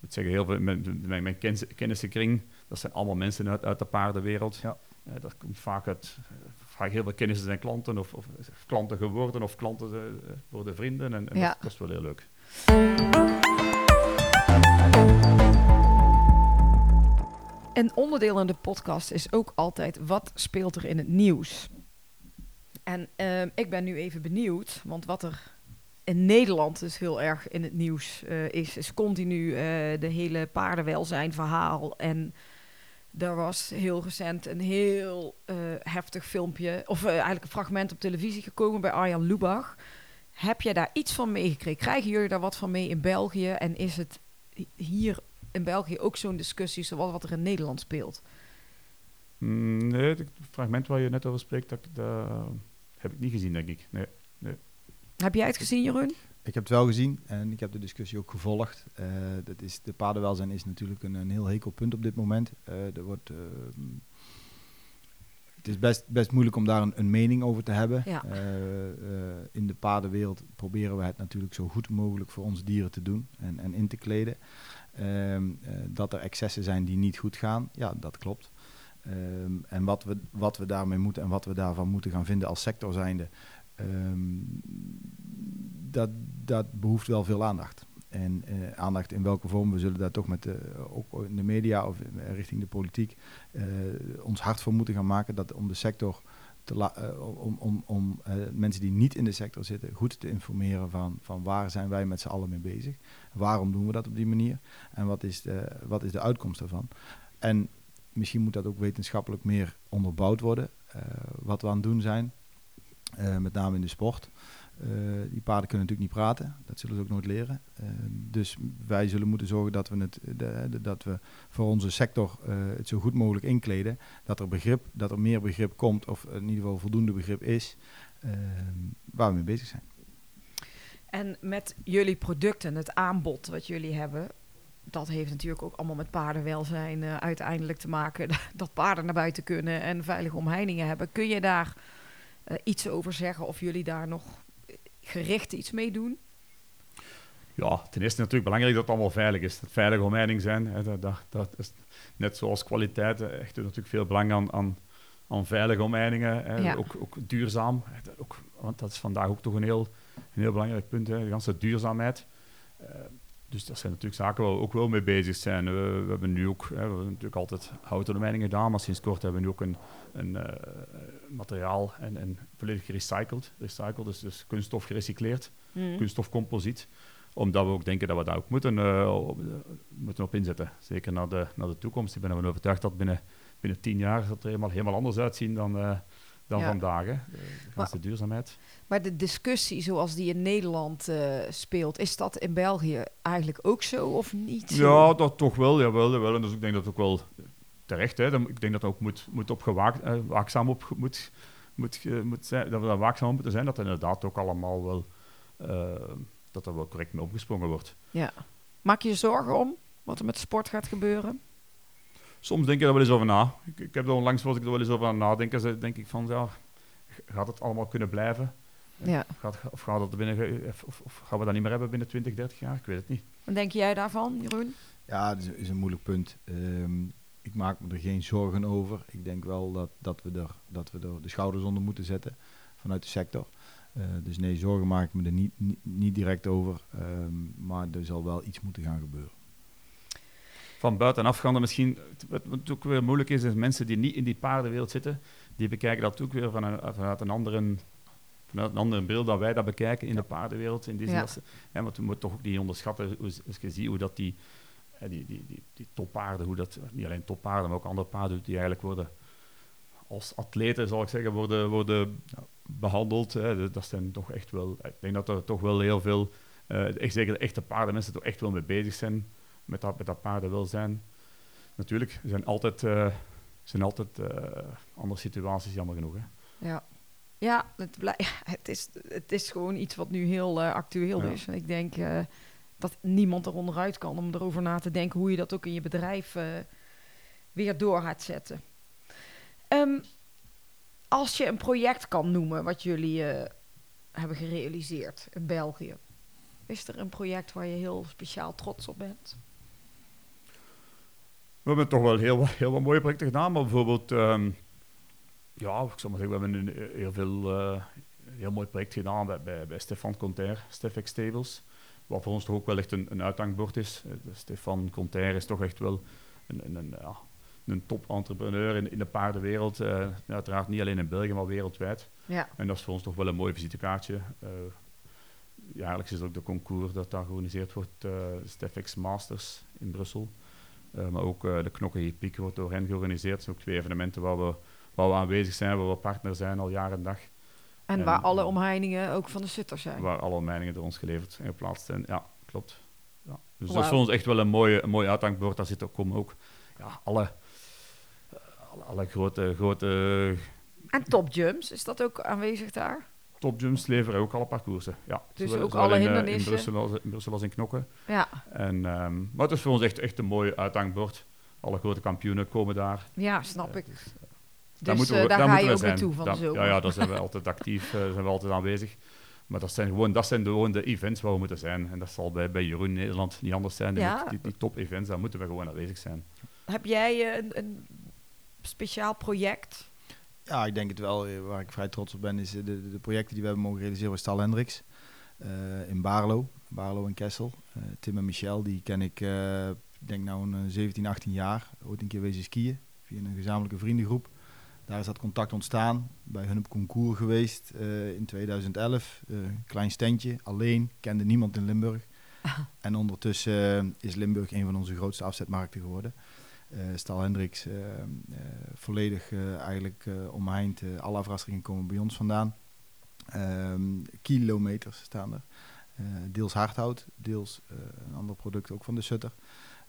ik zeg heel veel, mijn, mijn, mijn kennis- kennissenkring, dat zijn allemaal mensen uit, uit de paardenwereld. Ja. Eh, dat komt vaak uit, eh, vaak heel veel kennissen zijn klanten of, of klanten geworden of klanten eh, worden vrienden. En, en Ja. dat, dat is wel heel leuk. Een onderdeel in de podcast is ook altijd wat speelt er in het nieuws. En ehm, ik ben nu even benieuwd, want wat er in Nederland dus heel erg in het nieuws eh, is, is continu eh, de hele paardenwelzijn verhaal. En er was heel recent een heel eh, heftig filmpje, of eigenlijk een fragment op televisie gekomen bij Arjan Lubach. Heb jij daar iets van meegekregen? Krijgen jullie daar wat van mee in België? En is het hi- hier in België ook zo'n discussie zoals wat er in Nederland speelt? Mm, nee, het fragment waar je net over spreekt, dat, dat, heb ik niet gezien, denk ik. Nee. Heb jij het gezien, Jeroen? Ik heb het wel gezien en ik heb de discussie ook gevolgd. Eh, dat is, de paardenwelzijn is natuurlijk een, een heel hekel punt op dit moment. Eh, er wordt, ehm, het is best, best moeilijk om daar een, een mening over te hebben. Ja. Eh, in de paardenwereld proberen we het natuurlijk zo goed mogelijk voor onze dieren te doen en, en in te kleden. Ehm, eh, dat er excessen zijn die niet goed gaan, ja, dat klopt. Ehm, en wat we, wat we daarmee moeten en wat we daarvan moeten gaan vinden als sector zijnde, ehm, dat, dat behoeft wel veel aandacht. En eh, aandacht in welke vorm, we zullen daar toch met de, ook in de media of eh, richting de politiek eh, ons hard voor moeten gaan maken dat om de sector te om, om, om mensen die niet in de sector zitten goed te informeren van, van waar zijn wij met z'n allen mee bezig. Waarom doen we dat op die manier? En wat is de, wat is de uitkomst daarvan? En misschien moet dat ook wetenschappelijk meer onderbouwd worden, wat we aan het doen zijn. Eh, met name in de sport. Eh, die paarden kunnen natuurlijk niet praten, dat zullen ze ook nooit leren. Eh, dus wij zullen moeten zorgen dat we, het, de, dat we voor onze sector het zo goed mogelijk inkleden. Dat er, begrip, dat er meer begrip komt, of in ieder geval voldoende begrip is, waar we mee bezig zijn. En met jullie producten, het aanbod wat jullie hebben, dat heeft natuurlijk ook allemaal met paardenwelzijn uiteindelijk te maken. Dat paarden naar buiten kunnen en veilige omheiningen hebben. Kun je daar iets over zeggen of jullie daar nog gericht iets mee doen? Ja, ten eerste natuurlijk belangrijk dat het allemaal veilig is. Dat veilige omheining zijn, hè, dat, dat, dat is net zoals kwaliteit eh, echt natuurlijk veel belang aan, aan, aan veilige omheiningen. Hè, Ja. ook, ook duurzaam, hè, ook, want dat is vandaag ook toch een heel, een heel belangrijk punt, hè, de ganse duurzaamheid. Eh, dus dat zijn natuurlijk zaken waar we ook wel mee bezig zijn. We, we hebben nu ook, hè, we hebben natuurlijk altijd houten omheiningen gedaan, maar sinds kort hebben we nu ook een, een eh, materiaal en, en volledig gerecycled. Recycled, dus, dus kunststof gerecycleerd kunststofcomposiet. Omdat we ook denken dat we daar ook moeten, eh, op, eh, moeten op inzetten. Zeker naar de, naar de toekomst. Ik ben ervan overtuigd dat binnen, binnen tien jaar dat er helemaal, helemaal anders uitzien dan, dan Ja. vandaag. Hè. De, de duurzaamheid. Maar de discussie zoals die in Nederland eh, speelt, is dat in België eigenlijk ook zo of niet? zo? Ja, dat toch wel. Jawel, jawel. En dus ik denk dat het ook wel terecht hè. Dan- Ik denk dat er ook moet, moet op gewaakt, eh, waakzaam op moet, moet, moet zijn. Dat we daar waakzaam op moeten zijn. Dat er inderdaad ook allemaal wel... eh, dat er wel correct mee opgesprongen wordt. Ja. Maak je je zorgen om wat er met de sport gaat gebeuren? Soms denk je daar wel eens over na. Ik, ik heb er onlangs was ik er wel eens over aan nadenken. Ze- denk ik van, ja, gaat het allemaal kunnen blijven? Ja. Of gaat, of, gaat het binnen, of, gaan we dat niet meer hebben binnen 20, 30 jaar? Ik weet het niet. Wat denk jij daarvan, Jeroen? Ja, dat is, is een moeilijk punt. Ehm, ik maak me er geen zorgen over. Ik denk wel dat, dat, we, er, dat we er de schouders onder moeten zetten vanuit de sector. Eh, dus nee, zorgen maak ik me er niet, niet, niet direct over. Ehm, maar er zal wel iets moeten gaan gebeuren. Van buitenaf gaan er misschien... Wat, wat ook weer moeilijk is, is mensen die niet in die paardenwereld zitten, die bekijken dat ook weer van een, vanuit een andere... Vanuit een andere bril dan wij dat bekijken in de paardenwereld. In die zin Ja. hè, want we moeten toch ook niet onderschatten, als je ziet hoe dat die, die, die, die, die toppaarden, hoe dat, niet alleen toppaarden, maar ook andere paarden, die eigenlijk worden als atleten, zal ik zeggen, worden, worden behandeld. Hè. Dat- zijn toch echt wel... Ik denk dat er toch wel heel veel... eh, echt, zeker de echte paardenmensen toch echt wel mee bezig zijn met dat, met dat paardenwelzijn. Natuurlijk, er zijn altijd, eh, zijn altijd eh, andere situaties, jammer genoeg. Hè. Ja. Ja, het, blij- het, is, het is gewoon iets wat nu heel eh, actueel Ja. is. En ik denk dat niemand er onderuit kan om erover na te denken hoe je dat ook in je bedrijf weer door gaat zetten. Ehm, als je een project kan noemen wat jullie hebben gerealiseerd in België, is er een project waar je heel speciaal trots op bent? We hebben toch wel heel, wat- heel wat mooie projecten gedaan, maar bijvoorbeeld... ehm, ja, ik maar zeggen, we hebben een eh, heel veel... eh, heel mooi project gedaan bij, bij, bij Stefan Conter, Stefex Stables. Wat voor ons toch ook wel echt een, een uithangbord is. Eh, de Stefan Conter is toch echt wel een, een, een, ja, een top-entrepreneur in, in de paardenwereld. Uiteraard niet alleen in België, maar wereldwijd. Ja, En dat is voor ons toch wel een mooi visitekaartje. Eh jaarlijks is ook de concours dat daar georganiseerd wordt, Stefex Masters in Brussel. Eh, maar ook eh, de Knokke Piek wordt door hen georganiseerd. Dat zijn ook twee evenementen waar we, waar we aanwezig zijn, waar we partner zijn al jaren en dag. en En, waar alle eh, omheiningen ook van de Sutter zijn. Waar alle mijningen door ons geleverd en geplaatst zijn. Ja, klopt. Ja. Dus dat is voor ons echt wel een mooi, een mooi uithangbord. Daar zitten ook, komen ook ja, alle, alle, alle grote, grote En Top Jumps, is dat ook aanwezig daar? Top Jumps leveren ook alle parcoursen. Ja, Dus Zowel- ook zowel alle in, eh, hindernissen? In Brussel als, in Brussel als in Knokken. Ja, En, ehm, maar het is voor ons echt, echt een mooi uithangbord. Alle grote kampioenen komen daar. ja snap ik. Dus, Dus daar eh, moeten we, daar, daar ga je we ook naartoe van Daar- de zomer. Ja, ja, daar zijn we altijd actief, eh, zijn we altijd aanwezig. Maar dat zijn gewoon, dat zijn de, gewoon de events waar we moeten zijn. En dat zal bij, bij Jeroen Nederland niet anders zijn. Die, Ja. moet- die, die top-events, daar moeten we gewoon aanwezig zijn. Heb jij eh, een, een speciaal project? Ja, ik denk het wel. Eh, Waar ik vrij trots op ben, is eh, de, de, projecten die we hebben mogen realiseren bij Stal Hendricks. eh, in Baarlo, Baarlo en Kessel. Tim en Michel, die ken ik, ik denk nou een 17, 18 jaar. Ooit een keer wezen skiën, via een gezamenlijke vriendengroep. Daar is dat contact ontstaan. Bij hun op concours geweest in 2011. Eh, klein standje, alleen, kende niemand in Limburg. En ondertussen is Limburg een van onze grootste afzetmarkten geworden. Eh Stal Hendricks, eh, volledig eigenlijk omheind. alle afrasteringen komen bij ons vandaan. Ehm, kilometers staan er. Deels hardhout, deels een ander product ook van de Sutter.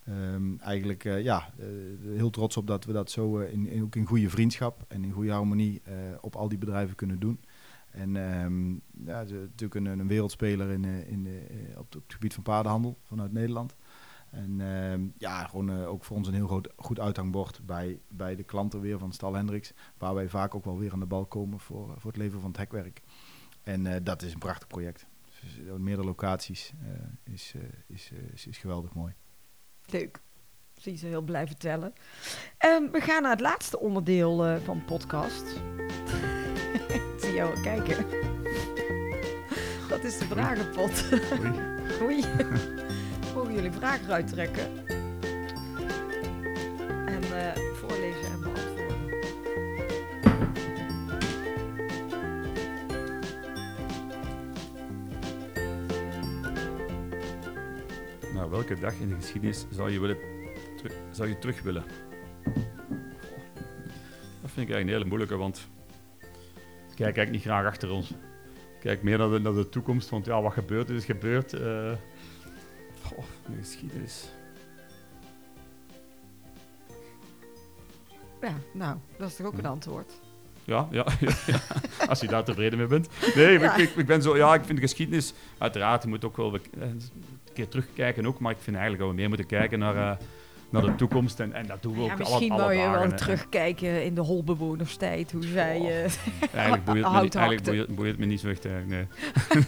Ehm, eigenlijk ja, heel trots op dat we dat zo in, in- ook in goede vriendschap en in goede harmonie op al die bedrijven kunnen doen. En ehm, ja, natuurlijk een, een wereldspeler in, in, op het gebied van paardenhandel vanuit Nederland. En ehm, ja, gewoon eh, ook voor ons een heel groot, goed uithangbord bij, bij de klanten weer van Stal Hendricks. Waar wij vaak ook wel weer aan de bal komen voor, voor het leveren van het hekwerk. En eh, dat is een prachtig project. Dus, eh, meerdere locaties eh, is, eh, is, eh, is, is geweldig mooi. Leuk. Zie ze heel blij vertellen. Ehm, we gaan naar het laatste onderdeel eh, van de podcast. Ik zie jou al kijken. Dat is de vragenpot. Oei. Oei. Jullie vragen eruit trekken? En eh, voorlezen en beantwoorden. Nou, welke dag in de geschiedenis zou je, willen zou je terug willen? Dat vind ik eigenlijk een hele moeilijke, want kijk eigenlijk niet graag achter ons. Kijk meer naar de, naar de toekomst, want ja, wat gebeurt is, is gebeurd. eh goh, de geschiedenis. Ja, nou, dat is toch ook een antwoord. Ja, ja, ja, ja. als je daar tevreden mee bent. Nee, Ja. ik, ik, ik ben zo, ja, ik vind de geschiedenis, uiteraard, je moet ook wel een keer terugkijken ook, maar ik vind eigenlijk dat we meer moeten kijken naar, eh, naar de toekomst en, en dat doen we Ja, ook misschien alle, alle wou je dagen, wel terugkijken in de holbewonerstijd. Hoe zij... Eh, Eigenlijk boeit het me, niet, eigenlijk boeit, me niet zo echt. Nee.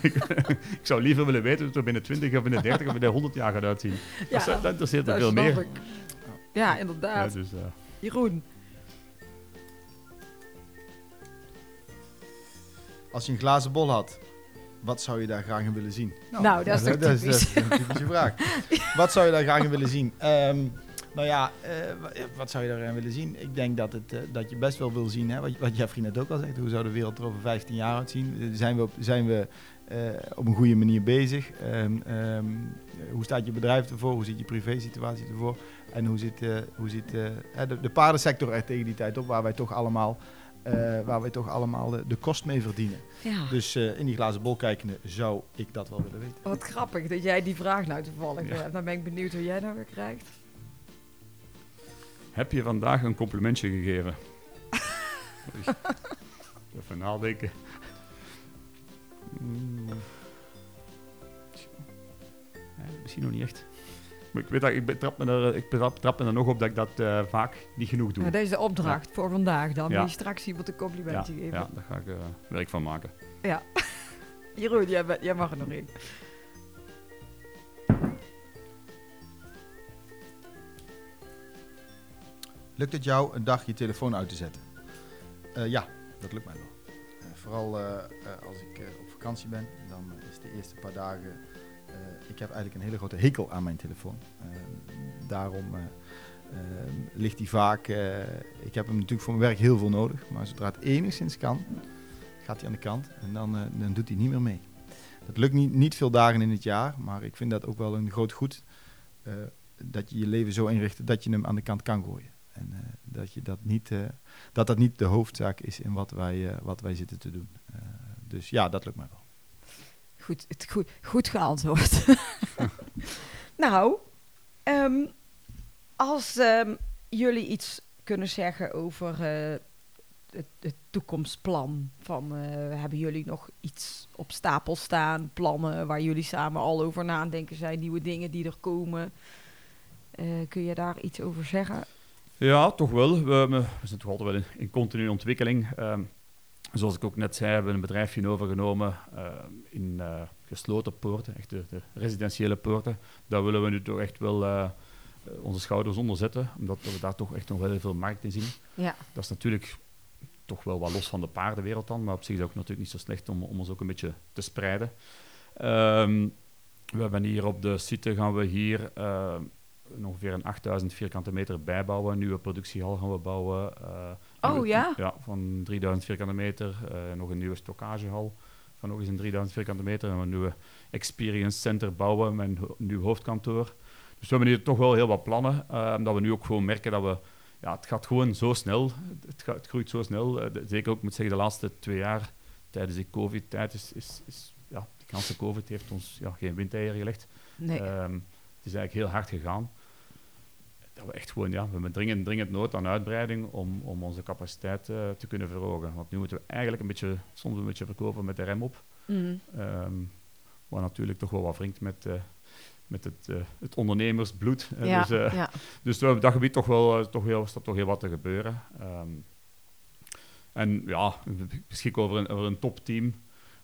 ik zou liever willen weten hoe het er binnen 20 of binnen 30 of binnen 100 jaar gaat uitzien. ja, dat, dat interesseert me veel meer. ik. Ja, Ja, inderdaad. dus, eh, Jeroen. Als je een glazen bol had, wat zou je daar graag in willen zien? Nou, dat is toch dat, is, dat typisch. is een typische vraag. Wat zou je daar graag in willen zien? Ehm, nou ja, eh, wa- wat zou je daarin willen zien? Ik denk dat, het, eh, dat je best wel wil zien, hè, wat, wat Jeffrey net ook al zegt, hoe zou de wereld er over 15 jaar uitzien? Eh, Zijn we op, zijn we, op een goede manier bezig? Ehm, ehm, eh, hoe staat je bedrijf ervoor? Hoe ziet je privé-situatie ervoor? En hoe ziet, eh, hoe ziet de, de paardensector er tegen die tijd op, waar wij toch allemaal, waar wij toch allemaal de, de kost mee verdienen? Ja. Dus in die glazen bol kijkende zou ik dat wel willen weten. Wat grappig dat jij die vraag nou toevallig Ja. hebt. Dan ben ik benieuwd hoe jij nou weer krijgt. Heb je vandaag een complimentje gegeven? Even nadenken. Mm. Ja, misschien nog niet echt. Maar ik weet dat ik betrap me er, ik betrap, trap me er nog op dat ik dat eh, vaak niet genoeg doe. Nou, deze is de opdracht voor vandaag dan. Ja. Je straks iemand een ja, complimentje geven? ja, daar ga ik eh, werk van maken. Jeroen, jij, mag er nog in. Lukt het jou een dag je telefoon uit te zetten? Eh, ja, dat lukt mij wel. Eh, vooral eh, als ik op vakantie ben, dan is de eerste paar dagen. ik heb eigenlijk een hele grote hekel aan mijn telefoon. Daarom ligt die vaak. ik heb hem natuurlijk voor mijn werk heel veel nodig, maar zodra het enigszins kan, gaat hij aan de kant en dan, dan doet hij niet meer mee. Dat lukt niet, niet veel dagen in het jaar, maar ik vind dat ook wel een groot goed. dat je je leven zo inricht dat je hem aan de kant kan gooien. En eh, dat, je dat, niet, eh, dat dat niet de hoofdzaak is in wat wij, eh, wat wij zitten te doen. Dus ja, dat lukt mij wel. Goed, het, goed, goed geantwoord. nou, ehm, als ehm, jullie iets kunnen zeggen over het, het toekomstplan? Van, hebben jullie nog iets op stapel staan? Plannen waar jullie samen al over nadenken zijn? Nieuwe dingen die er komen? Kun je daar iets over zeggen? Ja, toch wel. We, we zijn toch altijd wel in, in continue ontwikkeling. Ehm, zoals ik ook net zei, hebben we een bedrijfje overgenomen ehm, in eh, gesloten poorten, echt de, de residentiële poorten. Daar willen we nu toch echt wel eh, onze schouders onder zetten, omdat we daar toch echt nog wel heel veel markt in zien. Ja, Dat is natuurlijk toch wel wat los van de paardenwereld dan, maar op zich is het ook natuurlijk niet zo slecht om, om ons ook een beetje te spreiden. Ehm, we hebben hier op de site gaan we hier ongeveer een 8000 vierkante meter bijbouwen. Een nieuwe productiehal gaan we bouwen. eh, Oh, ja? Ja, van 3000 vierkante meter. eh, nog een nieuwe stockagehal van nog eens een 3000 vierkante meter. En een nieuwe experience center bouwen met een nieuw hoofdkantoor. Dus we hebben hier toch wel heel wat plannen. eh, omdat we nu ook gewoon merken dat we... Ja, het gaat gewoon zo snel. Het, gaat, het groeit zo snel. De- zeker ook, ik moet zeggen, de laatste twee jaar tijdens de COVID-tijd is... is, is ja, die ganse COVID heeft ons ja, geen windeieren gelegd. nee. Ehm, het is eigenlijk heel hard gegaan. Dat we echt gewoon, ja, we hebben dringend, dringend nood aan uitbreiding om, om onze capaciteit eh, te kunnen verhogen. Want nu moeten we eigenlijk een beetje, soms een beetje verkopen met de rem op. Mhm. Ehm, wat natuurlijk toch wel wat wringt met, eh, met het, eh, het ondernemersbloed. Ja, dus, ja. dus we hebben op dat gebied toch wel, toch heel, staat toch heel wat te gebeuren. Ehm, en ja, we beschikken over een, over een topteam.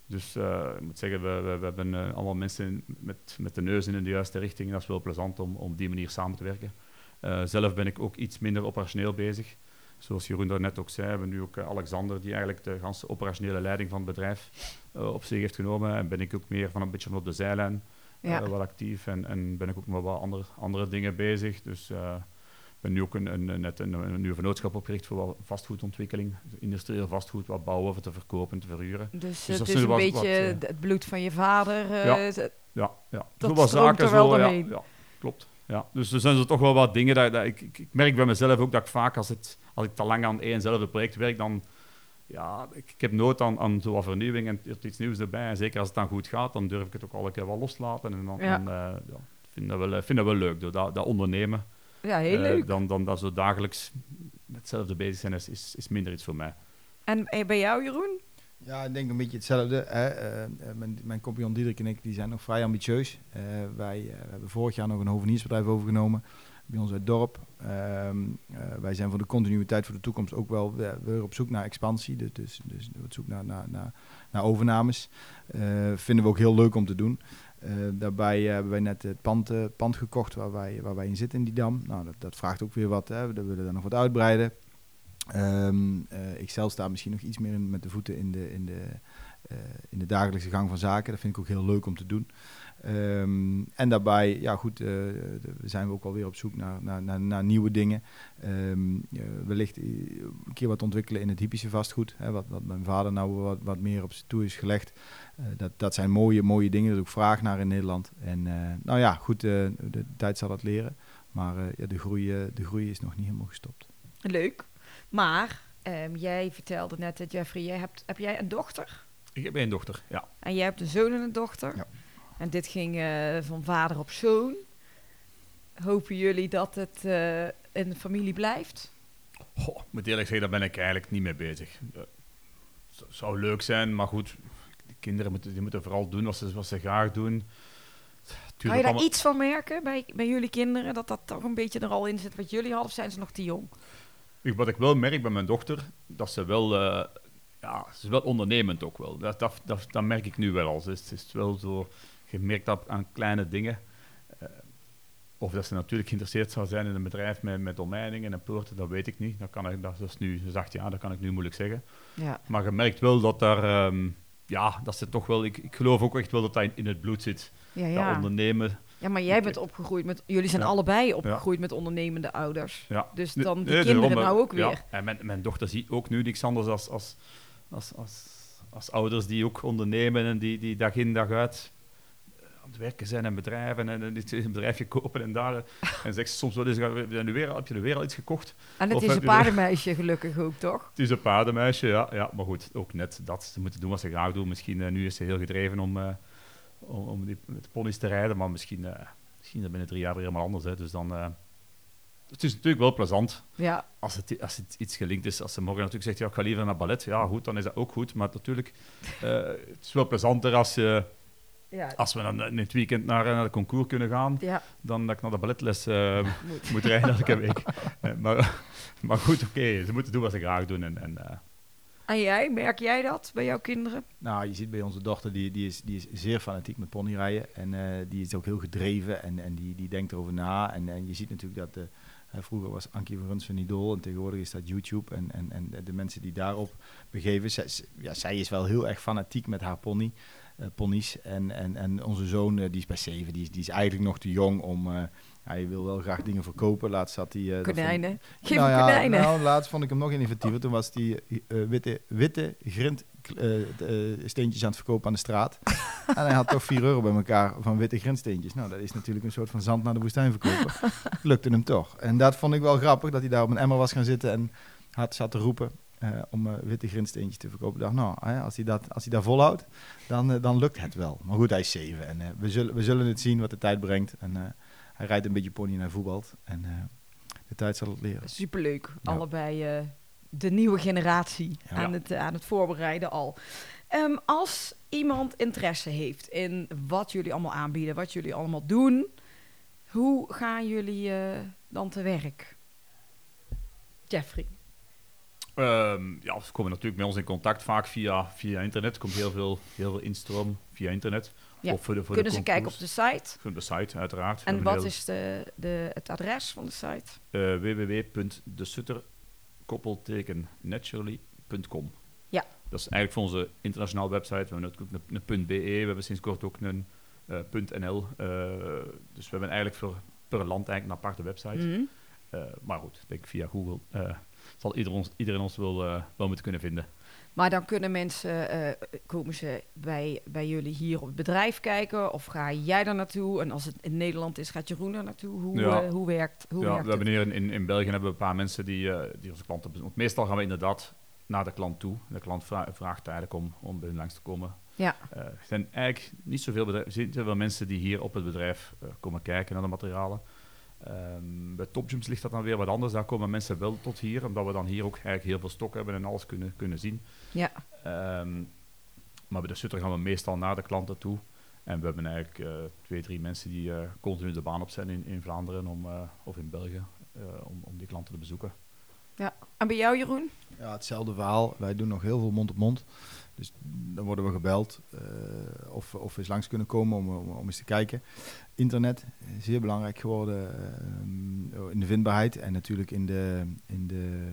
Dus ik moet zeggen, we, we, we hebben allemaal mensen met, met de neus in de juiste richting. Dat is wel plezant om, om op die manier samen te werken. Eh, zelf ben ik ook iets minder operationeel bezig. Zoals Jeroen daarnet ook zei, hebben we nu ook eh, Alexander, die eigenlijk de ganse operationele leiding van het bedrijf eh, op zich heeft genomen. En ben ik ook meer van een beetje van op de zijlijn Ja. wel actief. En, en ben ik ook met wat andere, andere dingen bezig. Dus ik ben nu ook een, net een, een nieuwe vennootschap opgericht voor wat vastgoedontwikkeling. Industrieel vastgoed, wat bouwen, te verkopen, te verhuren. Dus Dus het dat is een wat- beetje wat, het bloed van je vader. Ja. het- Ja, ja. Dat Zo wat stroomt er wel ja, doorheen. ja, klopt. Ja. Dus er zijn er toch wel wat dingen dat, dat ik, ik, ik merk bij mezelf ook dat ik vaak als, het, als ik te lang aan éénzelfde project werk, dan ja, ik, ik heb nood aan, aan zo wat vernieuwing en er iets nieuws erbij. En zeker als het dan goed gaat, dan durf ik het ook al een keer wel loslaten. En dan, Ja. eh, ja, vind dat wel, eh, vind dat wel leuk, door dat, dat ondernemen. ja, heel Eh, leuk. dan, dan dat zo dagelijks met hetzelfde bezig zijn, is, is, is minder iets voor mij. En bij jou, Jeroen? Ja, ik denk een beetje hetzelfde. Hè. Eh, eh, mijn, mijn compagnon Diederik en ik die zijn nog vrij ambitieus. Eh, wij hebben vorig jaar nog een hoveniersbedrijf overgenomen bij ons uit het dorp. Ehm, eh, wij zijn voor de continuïteit voor de toekomst ook wel weer, op zoek naar expansie. Dus, dus, dus op zoek naar, naar, naar, overnames. Vinden we ook heel leuk om te doen. Daarbij hebben wij net het pand, pand gekocht waar wij, waar wij in zitten in die dam. Nou, dat, dat vraagt ook weer wat. Hè. We willen daar nog wat uitbreiden. Eh, ik zelf sta misschien nog iets meer met de voeten in de, in, de, eh, in de dagelijkse gang van zaken. Dat vind ik ook heel leuk om te doen. Ehm, en daarbij, ja goed, eh, zijn we ook alweer op zoek naar, naar, naar, naar nieuwe dingen. Eh, wellicht een keer wat ontwikkelen in het hypische vastgoed. Hè, wat, wat mijn vader nou wat, wat meer op zijn toe is gelegd. Dat, dat zijn mooie, mooie dingen. Er is ook vraag naar in Nederland. En nou ja, goed, de tijd zal het leren. Maar ja, de, groei, de groei is nog niet helemaal gestopt. Leuk. Maar ehm, jij vertelde net, dat Jeffrey, jij hebt, heb jij een dochter? Ik heb één dochter, ja. En jij hebt een zoon en een dochter? Ja. En dit ging eh, van vader op zoon. Hopen jullie dat het eh, in de familie blijft? Goh, ik moet eerlijk zeggen, daar ben ik eigenlijk niet mee bezig. Eh, z- zou leuk zijn, maar goed, de kinderen moeten, die moeten vooral doen wat ze, wat ze graag doen. Kan Tuurlijk je daar allemaal- iets van merken bij, bij jullie kinderen? Dat dat toch een beetje er al in zit wat jullie hadden? Of zijn ze nog te jong? Ik- Wat ik wel merk bij mijn dochter, dat ze wel, eh, ja, ze is wel ondernemend ook wel. Dat, dat, dat, dat merk ik nu wel al. Ze is, is wel zo gemerkt op, aan kleine dingen. Eh, of dat ze natuurlijk geïnteresseerd zou zijn in een bedrijf met, met omheiningen en poorten, dat weet ik niet. Dat, kan ik, dat is nu, ze zegt ja, dat kan ik nu moeilijk zeggen. Ja. Maar je merkt wel dat daar, ehm, ja, dat ze toch wel, ik, ik geloof ook echt wel dat dat in, in het bloed zit. Ja, Dat ondernemen. Ja, maar jij bent opgegroeid met... Jullie zijn Ja. allebei opgegroeid met ondernemende ouders. Ja. Dus dan die nee, kinderen nou ook ja. weer. En mijn, mijn dochter ziet ook nu niks anders als, als, als, als, als ouders die ook ondernemen en die, die dag in dag uit eh, aan het werken zijn en bedrijven en, en een bedrijfje kopen en daar. eh, En zegt ze soms wel eens, heb je nu weer, heb je nu weer al iets gekocht? En het Of is een je de- paardenmeisje gelukkig ook, toch? Het is een paardenmeisje, ja, ja. Maar goed, ook net dat. Ze moeten doen wat ze graag doen. Misschien, eh, nu is ze heel gedreven om, eh, om, om die, met ponies te rijden, maar misschien, eh, misschien is dat binnen drie jaar weer helemaal anders. Hè. Dus dan, eh, het is natuurlijk wel plezant Ja, als het, als het iets gelinkt is. Als ze morgen natuurlijk zegt, ja, ik ga liever naar ballet. Ja, goed, dan is dat ook goed. Maar natuurlijk, eh, het is wel plezanter als, je ja, als we dan in het weekend naar, naar de concours kunnen gaan, ja. dan dat ik naar de balletles Moet. moet rijden elke week. Maar, maar goed, oké, ze moeten doen wat ze graag doen. En, en, En jij, merk jij dat bij jouw kinderen? Nou, je ziet bij onze dochter, die, die, is, die is zeer fanatiek met ponyrijden. En eh, die is ook heel gedreven en, en die, die denkt erover na. En, en je ziet natuurlijk dat, de, eh, vroeger was Ankie van Runs van Idol en tegenwoordig is dat YouTube. En, en, en de mensen die daarop begeven, zij, ja, zij is wel heel erg fanatiek met haar pony, eh, ponies. En, en, en onze zoon, die is bij zeven, die is, die is eigenlijk nog te jong om... hij wil wel graag dingen verkopen. Laatst zat hij... eh, dat vond- Konijnen. Geef nou ja, konijnen. nou, laatst vond ik hem nog innovatiever. Toen was hij eh, witte, witte grind eh, steentjes aan het verkopen aan de straat. en hij had toch 4 euro bij elkaar van witte grindsteentjes. Nou, dat is natuurlijk een soort van zand naar de woestijn verkopen. Lukte hem toch. En dat vond ik wel grappig, dat hij daar op een emmer was gaan zitten en had zat te roepen. om witte grindsteentjes te verkopen. Ik dacht, nou, hè, als, hij dat, als hij daar volhoudt, dan, dan lukt het wel. Maar goed, hij is zeven en we, zullen, we zullen het zien wat de tijd brengt. En hij rijdt een beetje pony en hij voetbalt. En eh, de tijd zal het leren. Superleuk. Ja. Allebei eh, de nieuwe generatie Ja. aan, het, eh, aan het voorbereiden al. Ehm, als iemand interesse heeft in wat jullie allemaal aanbieden, wat jullie allemaal doen, hoe gaan jullie eh, dan te werk? Jeffrey. Ehm, ja, ze komen natuurlijk met ons in contact, vaak via, via internet. Er komt heel veel, heel veel instroom via internet. Ja, Of voor de, voor Kunnen de ze kijken op de site? Op de site, uiteraard. En wat is de, de, het adres van de site? koppelteken-naturally.com. Ja. Dat is eigenlijk voor onze internationale website. We hebben natuurlijk ook een, een .be, we hebben sinds kort ook een eh, .nl. eh, dus we hebben eigenlijk voor per land eigenlijk een aparte website. Mhm. Maar goed, ik denk via Google zal iedereen ons, iedereen ons wel, wel moeten kunnen vinden. Maar dan kunnen mensen, eh, komen ze bij, bij jullie hier op het bedrijf kijken? Of ga jij daar naartoe? En als het in Nederland is, gaat Jeroen daar naartoe? Hoe, Ja. eh, hoe werkt, hoe ja, werkt we hebben het? hier in, in, in België hebben we een paar mensen die, eh, die onze klanten bezoeken. Want meestal gaan we inderdaad naar de klant toe. De klant vra- vraagt eigenlijk om, om bij hun langs te komen. Ja. Er zijn eigenlijk niet zoveel, bedrijven, er zijn zoveel mensen die hier op het bedrijf komen kijken naar de materialen. Ehm, bij Topjumps ligt dat dan weer wat anders. Daar komen mensen wel tot hier, omdat we dan hier ook eigenlijk heel veel stok hebben en alles kunnen, kunnen zien. Ja. Ehm, maar bij de Sutter gaan we meestal naar de klanten toe. En we hebben eigenlijk eh, twee, drie mensen die eh, continu de baan op zijn in, in Vlaanderen om, eh, of in België eh, om, om die klanten te bezoeken. En bij jou, Jeroen? Ja, hetzelfde verhaal. Wij doen nog heel veel mond op mond. Dus dan worden we gebeld eh, of, of we eens langs kunnen komen om, om, eens te kijken. Internet, eh, zeer belangrijk geworden ehm, in de vindbaarheid en natuurlijk in de, in de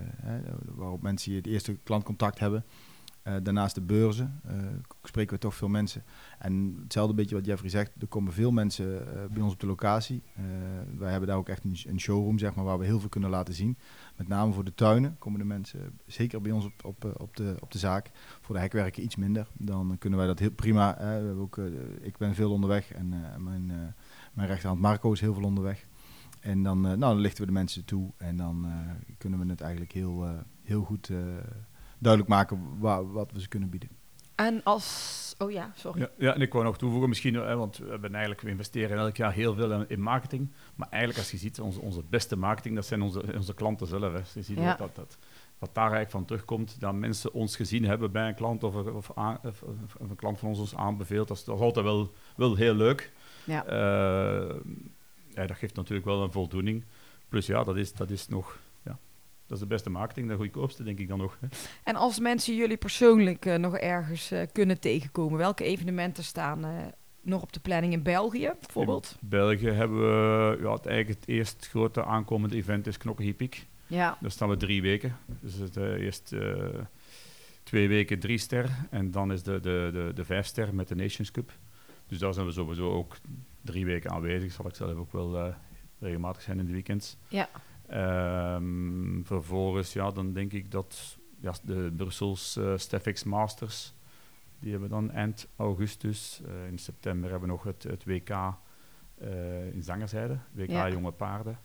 waarop mensen het eerste klantcontact hebben. Eh, daarnaast de beurzen, spreken we toch veel mensen. En hetzelfde beetje wat Jeffrey zegt, er komen veel mensen bij ons op de locatie. Wij hebben daar ook echt een, een showroom zeg maar, waar we heel veel kunnen laten zien. Met name voor de tuinen komen de mensen zeker bij ons op, op, eh, op, de, op de zaak. Voor de hekwerken iets minder. Dan kunnen wij dat heel prima. eh, we hebben ook, eh, ik ben veel onderweg en eh, mijn, eh, mijn rechterhand Marco is heel veel onderweg. En dan, nou, dan lichten we de mensen toe en dan eh, kunnen we het eigenlijk heel, eh, heel goed eh, duidelijk maken wa- wat we ze kunnen bieden. En als... Oh ja, sorry. Ja, ja, en ik wou nog toevoegen misschien, eh, want we, hebben eigenlijk, we investeren elk jaar heel veel in, in marketing. Maar eigenlijk als je ziet, onze, onze beste marketing, dat zijn onze, onze klanten zelf. Hè. Je ziet Ja. dat, dat, wat daar eigenlijk van terugkomt, dat mensen ons gezien hebben bij een klant of, of, aan- of, of- of een klant van ons ons aanbeveelt. Dat is, dat is altijd wel, wel heel leuk. Ja. Eh, ja, dat geeft natuurlijk wel een voldoening. Plus ja, dat is, dat is nog... Ja, dat is de beste marketing, de goedkoopste, denk ik dan nog. Hè. En als mensen jullie persoonlijk eh, nog ergens eh, kunnen tegenkomen, welke evenementen staan nog op de planning in België, bijvoorbeeld? In België hebben we ja, het, eigenlijk het eerst grote aankomende event is Knokke Hippiek. Ja. Daar staan we drie weken. Dus het eh, eerst eh, twee weken drie ster en dan is de, de, de, de vijf ster met de Nations Cup. Dus daar zijn we sowieso ook drie weken aanwezig. Zal ik zelf ook wel eh, regelmatig zijn in de weekends. Ja. Ehm, vervolgens, ja, dan denk ik dat ja, de Brussels Stefix Masters, die hebben dan eind augustus. Eh, in september hebben we nog het, het WK eh, in Zangerzijde, WK Ja. Jonge Paarden.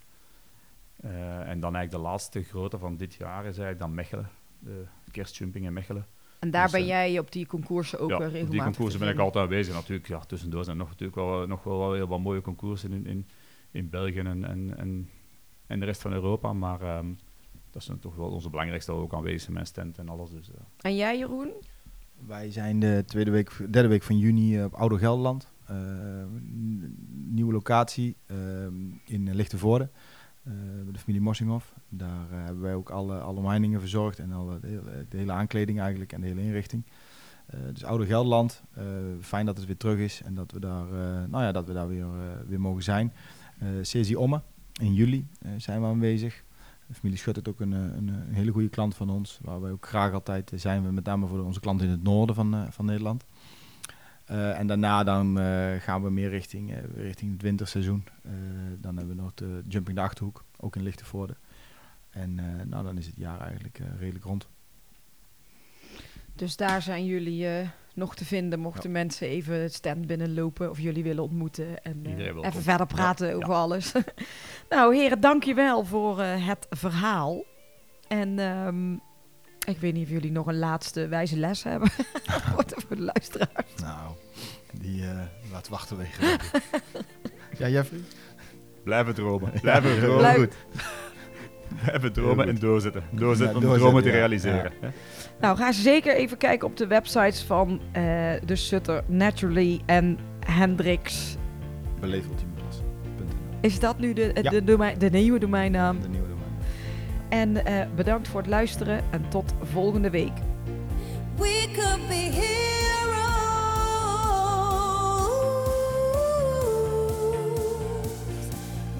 Eh, en dan eigenlijk de laatste grote van dit jaar is eigenlijk dan Mechelen, de kerstjumping in Mechelen. En daar Dus, ben jij op die concoursen ook ja, eh, op regelmatig die concoursen ben ik altijd aanwezig. Natuurlijk, ja, tussendoor zijn er nog, natuurlijk wel, nog wel heel wat mooie concoursen in, in, in België en, en, en in de rest van Europa. Maar ehm, dat is dan toch wel onze belangrijkste ook aanwezig met stand en alles. Dus. En jij, Jeroen? Wij zijn de tweede week, derde week van juni eh, op Oude Gelderland. Eh, nieuwe locatie eh, in Lichtenvoorde. eh, bij de familie Mossinghoff. Daar hebben wij ook alle, alle verzorgd en alle, de, hele, de hele aankleding eigenlijk en de hele inrichting. Dus Oude Gelderland, fijn dat het weer terug is en dat we daar, nou ja, dat we daar weer, weer mogen zijn. CSI Omme, in juli zijn we aanwezig. Familie is ook een, eh, een, een hele goede klant van ons, waar wij ook graag altijd eh, zijn. We met name voor onze klanten in het noorden van, eh, van Nederland. Eh, en daarna dan eh, gaan we meer richting, eh, richting het winterseizoen. Eh, dan hebben we nog de Jumping de Achterhoek, ook in Lichtenvoorde. En eh, nou, dan is het jaar eigenlijk eh, redelijk rond. Dus daar zijn jullie eh, nog te vinden, mochten mensen even het stand binnenlopen of jullie willen ontmoeten en eh, even verder praten Ja, over ja. alles. nou, heren, dankjewel voor eh, het verhaal. En ehm, ik weet niet of jullie nog een laatste wijze les hebben voor de voor de luisteraar. Nou, die eh laat wachten wegen. ja, Jeffrey? Blijven dromen. Blijven dromen. Blijf- goed. Blijven dromen en doorzetten. Doorzetten Ja, om dromen te ja. realiseren. Nou, ga zeker even kijken op de websites van eh, de Sutter Naturally en Hendrix. Is dat nu de, Ja. de, domein, de nieuwe domeinnaam? De nieuwe domein. En eh, bedankt voor het luisteren en tot volgende week. We could be heroes.